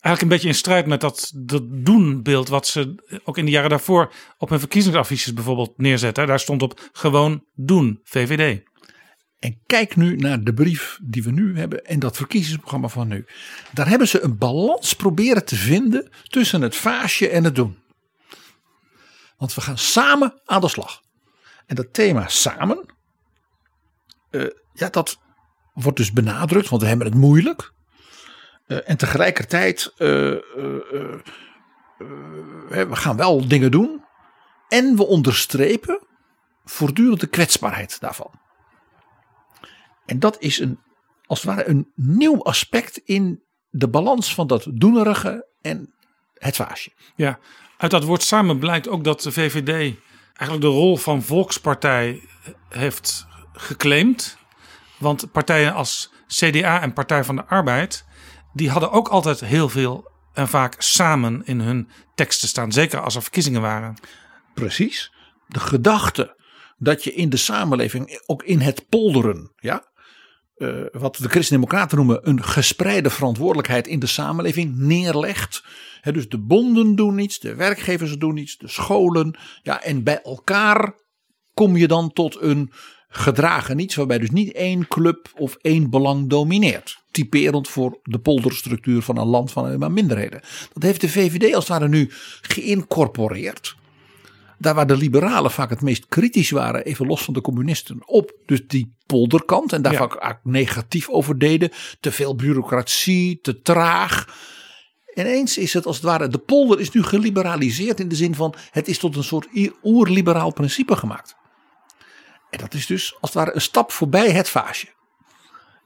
Eigenlijk een beetje in strijd met dat, dat doen-beeld wat ze ook in de jaren daarvoor op hun verkiezingsaffiches bijvoorbeeld neerzetten. Daar stond op gewoon doen, VVD. En kijk nu naar de brief die we nu hebben en dat verkiezingsprogramma van nu. Daar hebben ze een balans proberen te vinden tussen het vaasje en het doen. Want we gaan samen aan de slag. En dat thema samen, eh, ja, dat wordt dus benadrukt, want we hebben het moeilijk. Eh, en tegelijkertijd, eh, we gaan wel dingen doen. En we onderstrepen voortdurend de kwetsbaarheid daarvan. En dat is een, als het ware een nieuw aspect in de balans van dat doenerige en het vaasje. Ja, uit dat woord samen blijkt ook dat de VVD eigenlijk de rol van volkspartij heeft geclaimd. Want partijen als CDA en Partij van de Arbeid, die hadden ook altijd heel veel en vaak samen in hun teksten staan. Zeker als er verkiezingen waren. Precies. De gedachte dat je in de samenleving, ook in het polderen, ja, eh, wat de Christen-Democraten noemen een gespreide verantwoordelijkheid in de samenleving neerlegt. Dus de bonden doen iets, de werkgevers doen iets, de scholen. Ja, en bij elkaar kom je dan tot een gedragen iets waarbij dus niet één club of één belang domineert. Typerend voor de polderstructuur van een land van alleen maar minderheden. Dat heeft de VVD als het ware nu geïncorporeerd. Daar waar de liberalen vaak het meest kritisch waren, even los van de communisten, op dus die polderkant. En daar vaak negatief over deden. Te veel bureaucratie, te traag. Ineens is het als het ware, de polder is nu geliberaliseerd in de zin van het is tot een soort oerliberaal principe gemaakt. En dat is dus als het ware een stap voorbij het vaasje.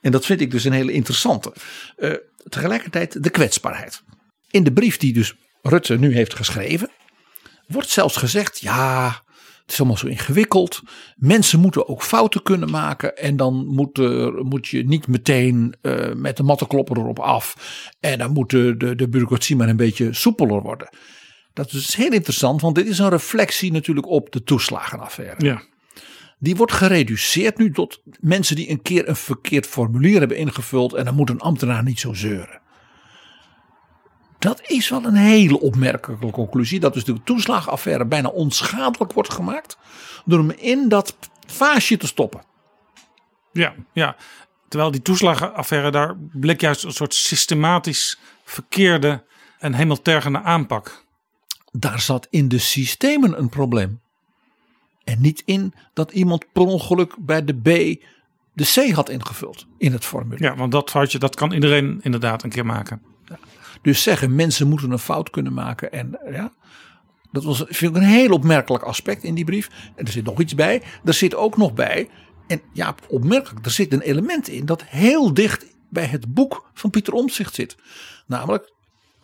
En dat vind ik dus een hele interessante. Uh, tegelijkertijd de kwetsbaarheid. In de brief die dus Rutte nu heeft geschreven, wordt zelfs gezegd: ja, het is allemaal zo ingewikkeld. Mensen moeten ook fouten kunnen maken. En dan moet, er, moet je niet meteen uh, met de mattenklopper erop af. En dan moet de, de, de bureaucratie maar een beetje soepeler worden. Dat is heel interessant, want dit is een reflectie natuurlijk op de toeslagenaffaire. Ja. Die wordt gereduceerd nu tot mensen die een keer een verkeerd formulier hebben ingevuld. En dan moet een ambtenaar niet zo zeuren. Dat is wel een hele opmerkelijke conclusie. Dat dus de toeslagaffaire bijna onschadelijk wordt gemaakt. Door hem in dat vaasje te stoppen. Ja, ja. Terwijl die toeslagenaffaire, daar bleek juist een soort systematisch verkeerde en hemeltergende aanpak. Daar zat in de systemen een probleem. En niet in dat iemand per ongeluk bij de B de C had ingevuld in het formulier. Ja, want dat foutje, dat kan iedereen inderdaad een keer maken. Dus zeggen mensen moeten een fout kunnen maken. En ja, dat was, vind ik een heel opmerkelijk aspect in die brief. En er zit nog iets bij. Er zit ook nog bij, en ja, opmerkelijk, er zit een element in dat heel dicht bij het boek van Pieter Omtzigt zit. Namelijk,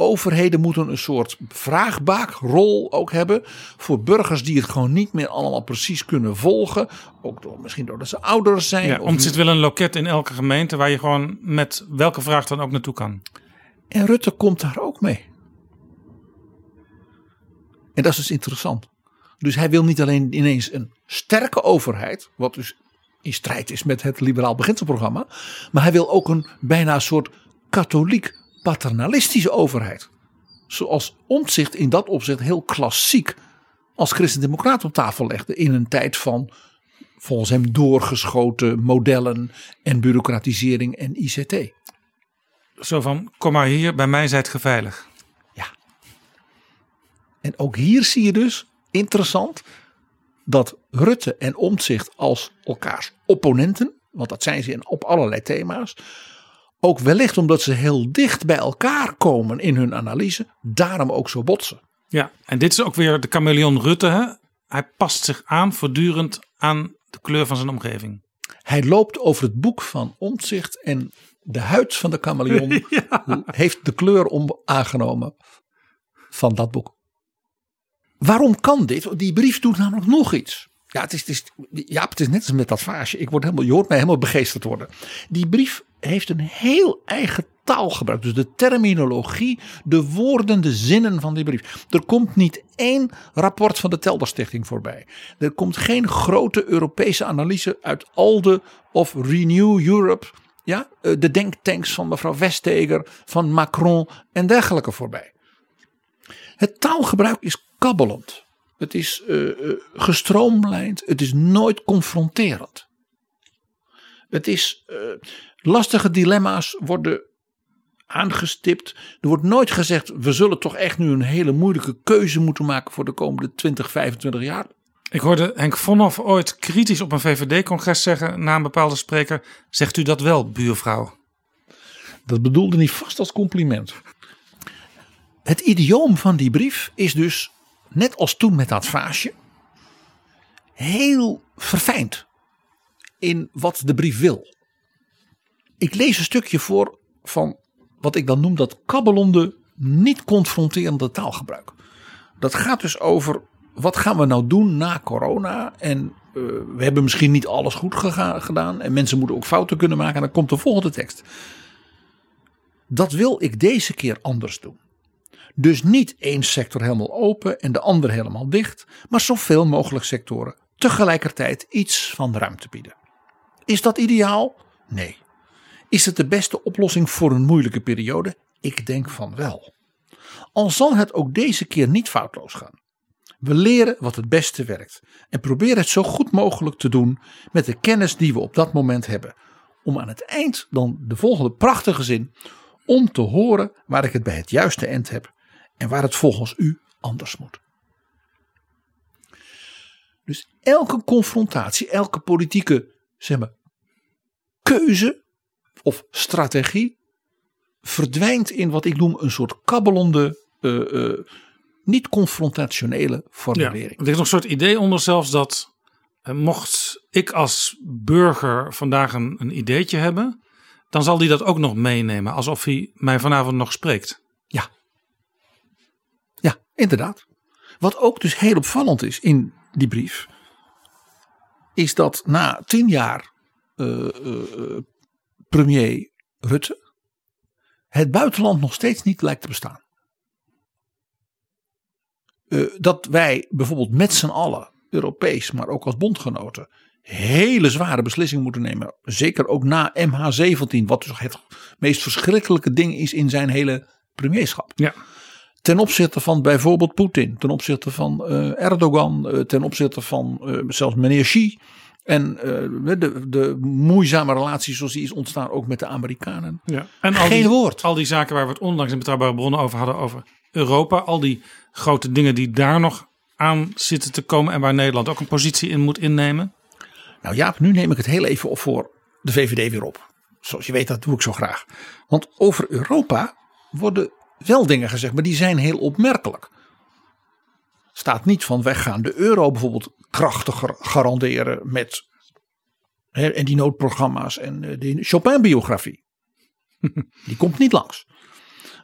overheden moeten een soort vraagbaakrol ook hebben voor burgers die het gewoon niet meer allemaal precies kunnen volgen. Ook door, misschien doordat ze ouder zijn. Ja, of om zit wel een loket in elke gemeente waar je gewoon met welke vraag dan ook naartoe kan. En Rutte komt daar ook mee. En dat is dus interessant. Dus hij wil niet alleen ineens een sterke overheid, wat dus in strijd is met het liberaal beginselprogramma, maar hij wil ook een bijna soort katholiek paternalistische overheid. Zoals Omtzigt in dat opzicht heel klassiek als christendemocraat op tafel legde in een tijd van volgens hem doorgeschoten modellen en bureaucratisering en ICT. Zo van, kom maar hier, bij mij zijt ge veilig. En ook hier zie je dus, interessant, dat Rutte en Omtzigt als elkaars opponenten, want dat zijn ze op allerlei thema's, ook wellicht omdat ze heel dicht bij elkaar komen in hun analyse, daarom ook zo botsen. Ja, en dit is ook weer de chameleon Rutte. Hè? Hij past zich aan voortdurend aan de kleur van zijn omgeving. Hij loopt over het boek van Omtzigt en de huid van de chameleon heeft de kleur om aangenomen van dat boek. Waarom kan dit? Die brief doet namelijk nog iets. Ja, het is, het net als met dat vaasje. Ik word helemaal, je hoort mij helemaal begeesterd worden. Die brief heeft een heel eigen taalgebruik. Dus de terminologie, de woorden, de zinnen van die brief. Er komt niet één rapport van de Telderstichting voorbij. Er komt geen grote Europese analyse uit ALDE of Renew Europe. Ja, eh, de denktanks van mevrouw Vestager, van Macron en dergelijke voorbij. Het taalgebruik is kabbelend. Het is eh, eh, gestroomlijnd. Het is nooit confronterend. Het is eh, lastige dilemma's worden aangestipt. Er wordt nooit gezegd: we zullen toch echt nu een hele moeilijke keuze moeten maken voor de komende 20, 25 jaar. Ik hoorde Henk Vonhoff ooit kritisch op een VVD-congres zeggen na een bepaalde spreker: Zegt u dat wel, buurvrouw? Dat bedoelde hij vast als compliment. Het idioom van die brief is dus, net als toen met dat vaasje, heel verfijnd in wat de brief wil. Ik lees een stukje voor van wat ik dan noem dat kabbelende, niet confronterende taalgebruik. Dat gaat dus over wat gaan we nou doen na corona en eh, we hebben misschien niet alles goed gedaan en mensen moeten ook fouten kunnen maken en dan komt de volgende tekst. Dat wil ik deze keer anders doen. Dus niet één sector helemaal open en de andere helemaal dicht, maar zoveel mogelijk sectoren tegelijkertijd iets van ruimte bieden. Is dat ideaal? Nee. Is het de beste oplossing voor een moeilijke periode? Ik denk van wel. Al zal het ook deze keer niet foutloos gaan. We leren wat het beste werkt en proberen het zo goed mogelijk te doen met de kennis die we op dat moment hebben. Om aan het eind dan de volgende prachtige zin om te horen waar ik het bij het juiste eind heb en waar het volgens u anders moet. Dus elke confrontatie, elke politieke zeg maar, keuze of strategie verdwijnt in wat ik noem een soort kabbelende, eh, eh, niet confrontationele Ja, formulering. er is nog een soort idee onder zelfs dat eh, mocht ik als burger vandaag een, een ideetje hebben, dan zal die dat ook nog meenemen, alsof hij mij vanavond nog spreekt. Ja. Inderdaad. Wat ook dus heel opvallend is in die brief, is dat na tien jaar eh, eh, premier Rutte het buitenland nog steeds niet lijkt te bestaan. Eh, dat wij bijvoorbeeld met z'n allen, Europees, maar ook als bondgenoten, hele zware beslissingen moeten nemen. Zeker ook na MH17, wat dus het meest verschrikkelijke ding is in zijn hele premierschap. Ja. Ten opzichte van bijvoorbeeld Poetin, ten opzichte van eh, Erdogan, eh, ten opzichte van eh, zelfs meneer Xi. En de, de moeizame relatie zoals die is ontstaan ook met de Amerikanen. Ja. En al Geen die, woord. Al die zaken waar we het onlangs in betrouwbare bronnen over hadden, over Europa. Al die grote dingen die daar nog aan zitten te komen en waar Nederland ook een positie in moet innemen. Nou Jaap, nu neem ik het heel even op voor de VVD weer op. Zoals je weet, dat doe ik zo graag. Want over Europa worden wel dingen gezegd, maar die zijn heel opmerkelijk. Staat niet van wij gaan de euro bijvoorbeeld krachtiger garanderen met hè, en die noodprogramma's en eh, de Chopin-biografie. die komt niet langs.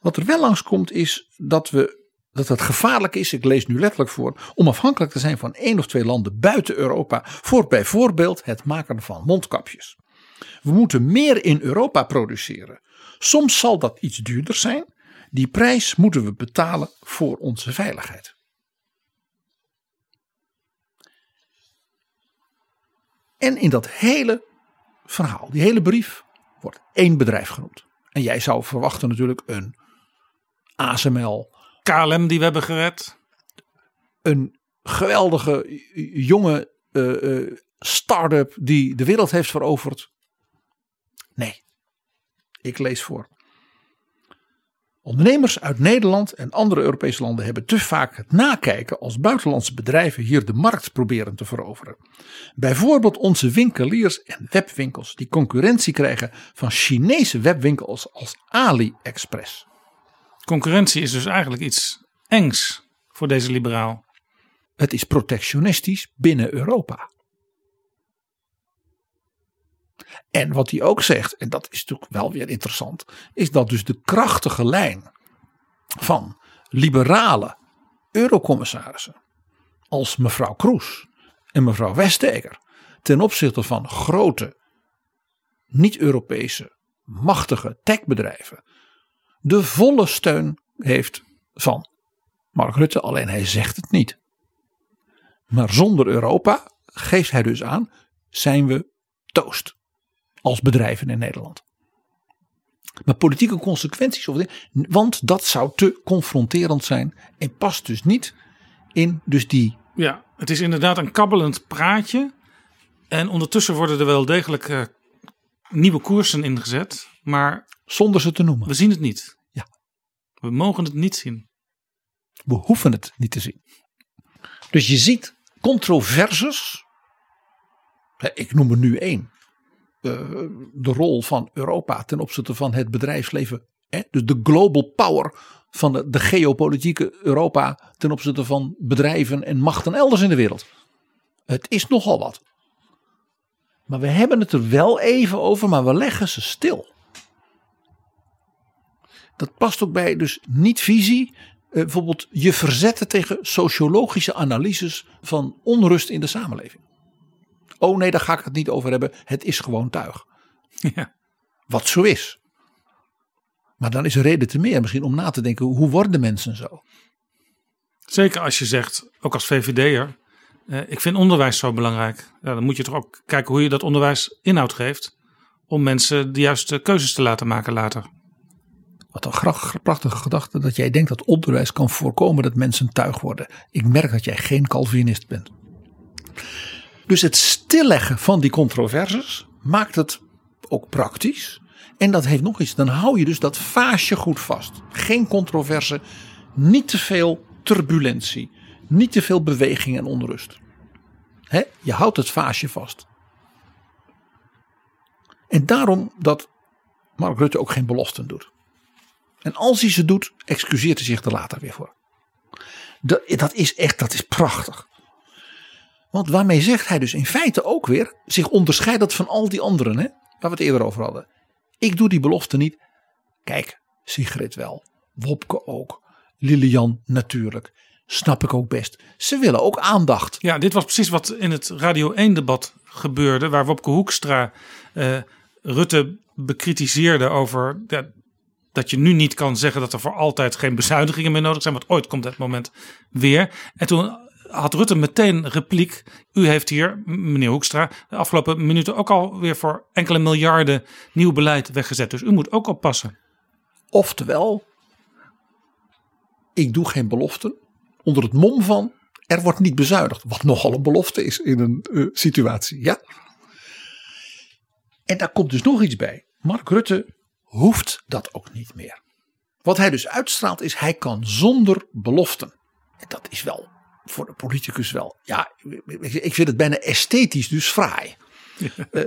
Wat er wel langs komt is dat we dat het gevaarlijk is, ik lees nu letterlijk voor, om afhankelijk te zijn van één of twee landen buiten Europa voor bijvoorbeeld het maken van mondkapjes. We moeten meer in Europa produceren. Soms zal dat iets duurder zijn. Die prijs moeten we betalen voor onze veiligheid. En in dat hele verhaal, die hele brief, wordt één bedrijf genoemd. En jij zou verwachten natuurlijk een ASML, KLM die we hebben gered. een geweldige jonge eh, start-up die de wereld heeft veroverd. Nee, ik lees voor. Ondernemers uit Nederland en andere Europese landen hebben te vaak het nakijken als buitenlandse bedrijven hier de markt proberen te veroveren. Bijvoorbeeld onze winkeliers en webwinkels die concurrentie krijgen van Chinese webwinkels als AliExpress. Concurrentie is dus eigenlijk iets engs voor deze liberaal. Het is protectionistisch binnen Europa. En wat hij ook zegt, en dat is natuurlijk wel weer interessant, is dat dus de krachtige lijn van liberale eurocommissarissen als mevrouw Kroes en mevrouw Vestager ten opzichte van grote niet-Europese machtige techbedrijven de volle steun heeft van Mark Rutte, alleen hij zegt het niet. Maar zonder Europa, geeft hij dus aan, zijn we toast. Als bedrijven in Nederland. Maar politieke consequenties, of want dat zou te confronterend zijn en past dus niet in dus die Ja, het is inderdaad een kabbelend praatje. En ondertussen worden er wel degelijk eh, nieuwe koersen ingezet. Maar zonder ze te noemen. we zien het niet. Ja. We mogen het niet zien. We hoeven het niet te zien. Dus je ziet controverses. Ik noem er nu één. Eh, de rol van Europa ten opzichte van het bedrijfsleven. Hè? Dus de global power van de, de geopolitieke Europa ten opzichte van bedrijven en machten elders in de wereld. Het is nogal wat. Maar we hebben het er wel even over, maar we leggen ze stil. Dat past ook bij dus niet-visie. Eh, bijvoorbeeld je verzetten tegen sociologische analyses van onrust in de samenleving. Oh nee, daar ga ik het niet over hebben. Het is gewoon tuig. Ja. Wat zo is. Maar dan is er reden te meer misschien om na te denken. Hoe worden mensen zo? Zeker als je zegt, ook als VVD'er, eh, ik vind onderwijs zo belangrijk. Ja, dan moet je toch ook kijken hoe je dat onderwijs inhoud geeft. Om mensen de juiste keuzes te laten maken later. Wat een prachtige gedachte dat jij denkt dat onderwijs kan voorkomen dat mensen tuig worden. Ik merk dat jij geen Calvinist bent. Dus het stilleggen van die controverses maakt het ook praktisch. En dat heeft nog iets. Dan hou je dus dat vaasje goed vast. Geen controverse, niet te veel turbulentie, niet te veel beweging en onrust. Je houdt het vaasje vast. En daarom dat Mark Rutte ook geen beloften doet. En als hij ze doet, excuseert hij zich er later weer voor. Dat, dat is echt, dat is prachtig. Want waarmee zegt hij dus in feite ook weer zich onderscheidend van al die anderen, hè, waar we het eerder over hadden. Ik doe die belofte niet. Kijk, Sigrid wel, Wopke ook, Lilian natuurlijk. Snap ik ook best. Ze willen ook aandacht. Ja, dit was precies wat in het Radio 1-debat gebeurde. Waar Wopke Hoekstra eh, Rutte bekritiseerde over dat je nu niet kan zeggen dat er voor altijd geen bezuinigingen meer nodig zijn. Want ooit komt dat moment weer. En toen had Rutte meteen repliek. U heeft hier, meneer Hoekstra, de afgelopen minuten ook alweer voor enkele miljarden nieuw beleid weggezet. Dus u moet ook oppassen. Oftewel, ik doe geen beloften onder het mom van Er wordt niet bezuinigd, wat nogal een belofte is in een eh, situatie. Ja. En daar komt dus nog iets bij. Mark Rutte hoeft dat ook niet meer. Wat hij dus uitstraalt is hij kan zonder beloften. En dat is wel voor de politicus wel. Ja, ik vind het bijna esthetisch dus fraai. Eh,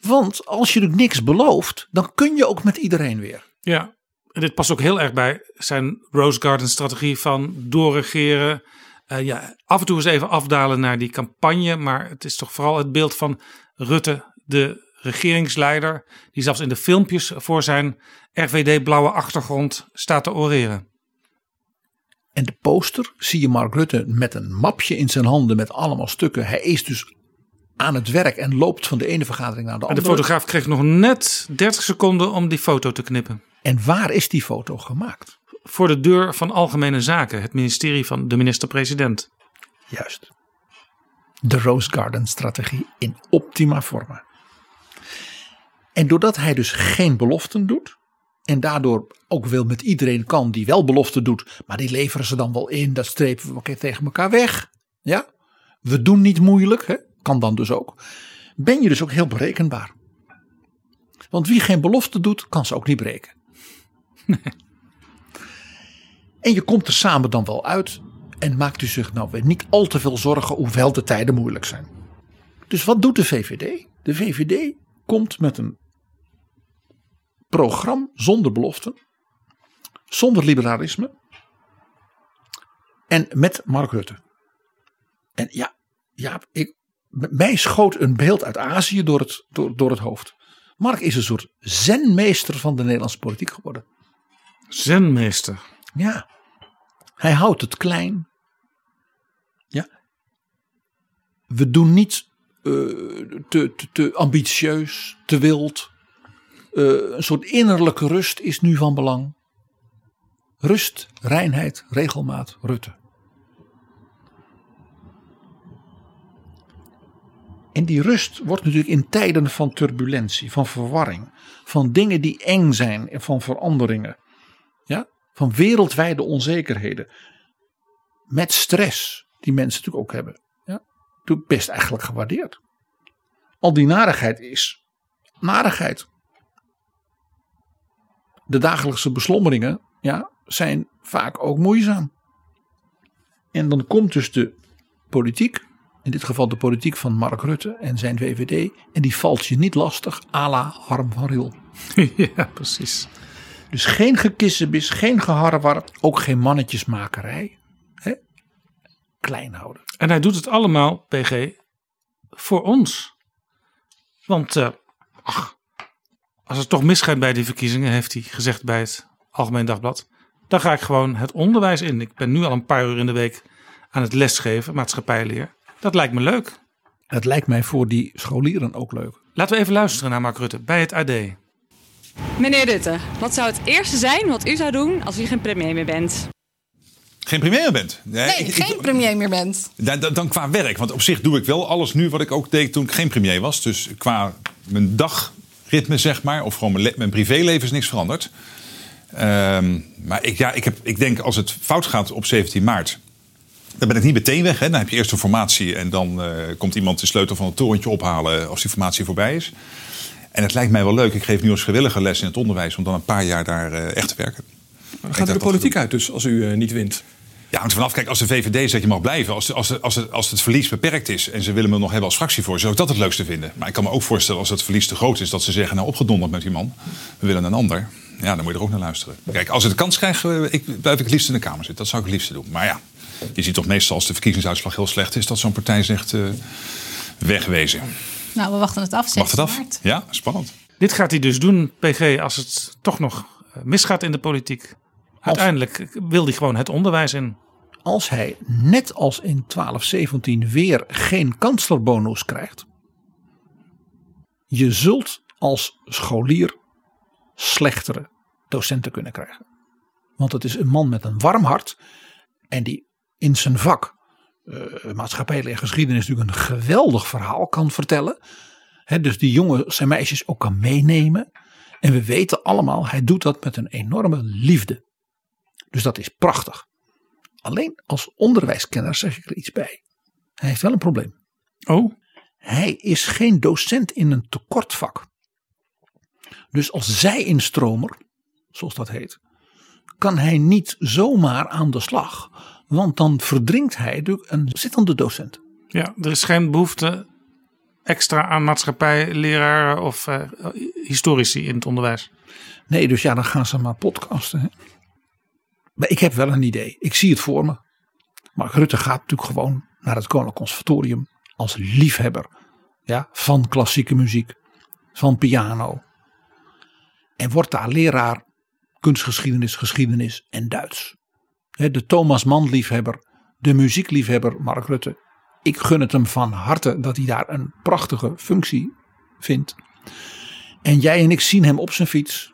want als je er niks belooft, dan kun je ook met iedereen weer. Ja, en dit past ook heel erg bij zijn Rose Garden strategie van doorregeren. Eh, ja, af en toe eens even afdalen naar die campagne. Maar het is toch vooral het beeld van Rutte, de regeringsleider. Die zelfs in de filmpjes voor zijn RVD blauwe achtergrond staat te oreren. En de poster zie je Mark Rutte met een mapje in zijn handen met allemaal stukken. Hij is dus aan het werk en loopt van de ene vergadering naar de En de andere. fotograaf kreeg nog net 30 seconden om die foto te knippen. En waar is die foto gemaakt? Voor de deur van Algemene Zaken, het ministerie van de minister-president. Juist. De Rose Garden strategie in optima forma. En doordat hij dus geen beloften doet. En daardoor ook wel met iedereen kan die wel beloften doet. Maar die leveren ze dan wel in. Dat strepen we tegen elkaar weg. Ja. We doen niet moeilijk. Hè? Kan dan dus ook. Ben je dus ook heel berekenbaar. Want wie geen belofte doet, kan ze ook niet breken. En je komt er samen dan wel uit. En maakt u zich nou weer niet al te veel zorgen, hoewel de tijden moeilijk zijn. Dus wat doet de VVD? De VVD komt met een programma zonder beloften, zonder liberalisme en met Mark Rutte. En ja, ja ik, mij schoot een beeld uit Azië door het, door, door het hoofd. Mark is een soort zenmeester van de Nederlandse politiek geworden. Zenmeester. Ja. Hij houdt het klein. Ja. We doen niet eh, te, te, te ambitieus, te wild. Eh, een soort innerlijke rust is nu van belang. Rust, reinheid, regelmaat, Rutte. En die rust wordt natuurlijk in tijden van turbulentie, van verwarring, van dingen die eng zijn en van veranderingen. Ja, van wereldwijde onzekerheden. Met stress, die mensen natuurlijk ook hebben. Ja, best eigenlijk gewaardeerd. Al die narigheid is narigheid. De dagelijkse beslommeringen ja, zijn vaak ook moeizaam. En dan komt dus de politiek, in dit geval de politiek van Mark Rutte en zijn VVD, en die valt je niet lastig, à la Harm van Riel. ja, precies. Dus geen gekissenbis, geen geharrewar, ook geen mannetjesmakerij. Hè? Klein houden. En hij doet het allemaal, PG, voor ons. Want, eh, ach, als het toch misgaat bij die verkiezingen, heeft hij gezegd bij het Algemeen Dagblad, dan ga ik gewoon het onderwijs in. Ik ben nu al een paar uur in de week aan het lesgeven, maatschappijleer. Dat lijkt me leuk. Het lijkt mij voor die scholieren ook leuk. Laten we even luisteren naar Mark Rutte bij het AD. Meneer Rutte, wat zou het eerste zijn wat u zou doen als u geen premier meer bent? Geen premier bent? Nee, geen premier meer bent. Dan, dan, dan qua werk. Want op zich doe ik wel alles nu wat ik ook deed toen ik geen premier was. Dus qua mijn dagritme, zeg maar. Of gewoon mijn, mijn privéleven is niks veranderd. Ehm, maar ik, ja, ik, heb, ik denk als het fout gaat op 17 maart. Dan ben ik niet meteen weg. Hè. Dan heb je eerst een formatie. En dan eh, komt iemand de sleutel van het torentje ophalen als die formatie voorbij is. En het lijkt mij wel leuk. Ik geef nu als vrijwilliger les in het onderwijs. Om dan een paar jaar daar eh, echt te werken. Gaat u de politiek uit dus als u eh, niet wint? Ja, hangt er vanaf. Kijk, als de VVD zegt je mag blijven. Als, als, als, het, als het verlies beperkt is en ze willen me nog hebben als fractievoorzitter, zou ik dat het leukste vinden. Maar ik kan me ook voorstellen als het verlies te groot is, dat ze zeggen, nou opgedonderd met die man. We willen een ander. Ja, dan moet je er ook naar luisteren. Kijk, als ik de kans krijg, eh, ik, blijf ik het liefst in de Kamer zitten. Dat zou ik het liefste doen. Maar ja, je ziet toch meestal als de verkiezingsuitslag heel slecht is, dat zo'n partij zegt eh, wegwezen. Nou, we wachten het af. Wacht het 16 af. maart. Ja, spannend. Dit gaat hij dus doen, PG, als het toch nog eh, misgaat in de politiek. Uiteindelijk wil hij gewoon het onderwijs in. Als hij net als in 1217 weer geen kanslerbonus krijgt. Je zult als scholier slechtere docenten kunnen krijgen. Want het is een man met een warm hart. En die in zijn vak, eh maatschappij en geschiedenis, natuurlijk een geweldig verhaal kan vertellen. Hè, dus die jongens en meisjes ook kan meenemen. En we weten allemaal, hij doet dat met een enorme liefde. Dus dat is prachtig. Alleen als onderwijskenner zeg ik er iets bij. Hij heeft wel een probleem. Oh? Hij is geen docent in een tekortvak. Dus als zij-instromer, zoals dat heet, kan hij niet zomaar aan de slag. Want dan verdringt hij een zittende docent. Ja, er is geen behoefte extra aan maatschappij, leraren of eh, historici in het onderwijs. Nee, dus ja, dan gaan ze maar podcasten. Hè? Maar ik heb wel een idee. Ik zie het voor me. Mark Rutte gaat natuurlijk gewoon naar het Koninklijk Conservatorium als liefhebber ja, van klassieke muziek, van piano. En wordt daar leraar kunstgeschiedenis, geschiedenis en Duits. De Thomas Mann liefhebber, de muziekliefhebber Mark Rutte. Ik gun het hem van harte dat hij daar een prachtige functie vindt. En jij en ik zien hem op zijn fiets,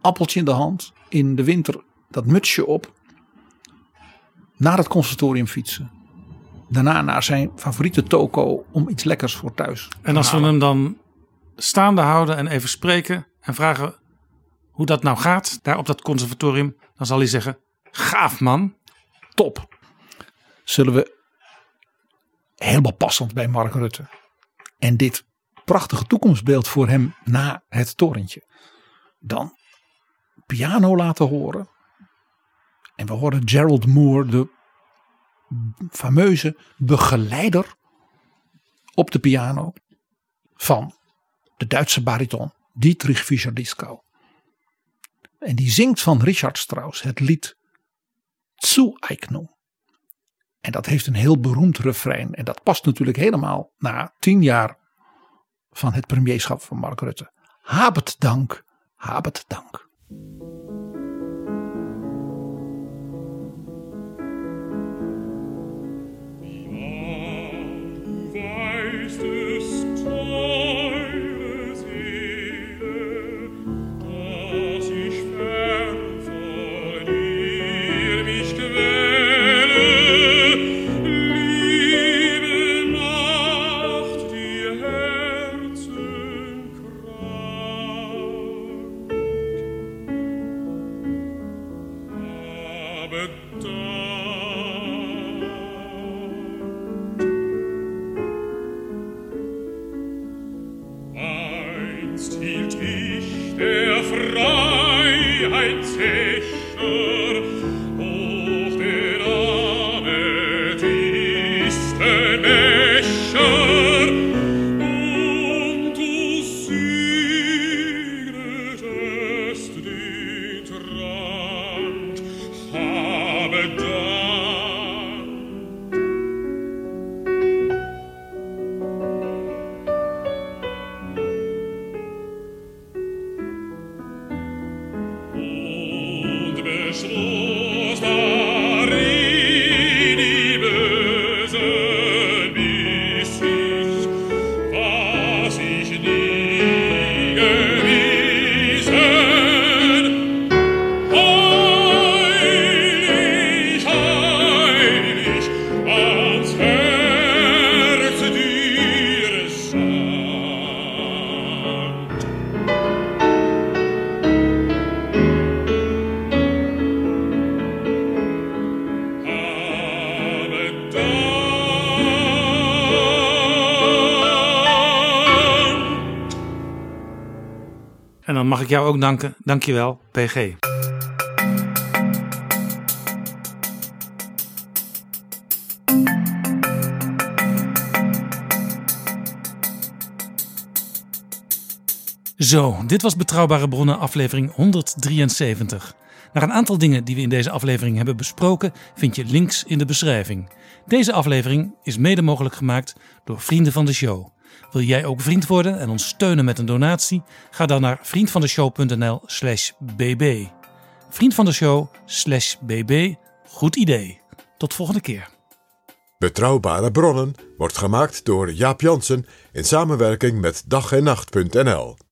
appeltje in de hand, in de winter dat mutsje op, naar het conservatorium fietsen. Daarna naar zijn favoriete toko om iets lekkers voor thuis. En als we hem dan staande houden en even spreken en vragen hoe dat nou gaat daar op dat conservatorium, dan zal hij zeggen: gaaf man. Top. Zullen we helemaal passend bij Mark Rutte. En dit prachtige toekomstbeeld voor hem na het torentje. Dan piano laten horen. En we horen Gerald Moore, de fameuze begeleider op de piano van de Duitse bariton Dietrich Fischer-Dieskau. En die zingt van Richard Strauss het lied Zueignung. En dat heeft een heel beroemd refrein. En dat past natuurlijk helemaal na tien jaar van het premierschap van Mark Rutte. Habet dank, habet dank. Ook danken. Dankjewel, PG. Zo, dit was Betrouwbare Bronnen aflevering 173. Naar een aantal dingen die we in deze aflevering hebben besproken vind je links in de beschrijving. Deze aflevering is mede mogelijk gemaakt door vrienden van de show. Wil jij ook vriend worden en ons steunen met een donatie? Ga dan naar vriendvandeshow.nl slash bb. Vriend van de show slash bb. Goed idee. Tot volgende keer. Betrouwbare bronnen wordt gemaakt door Jaap Jansen in samenwerking met dag en.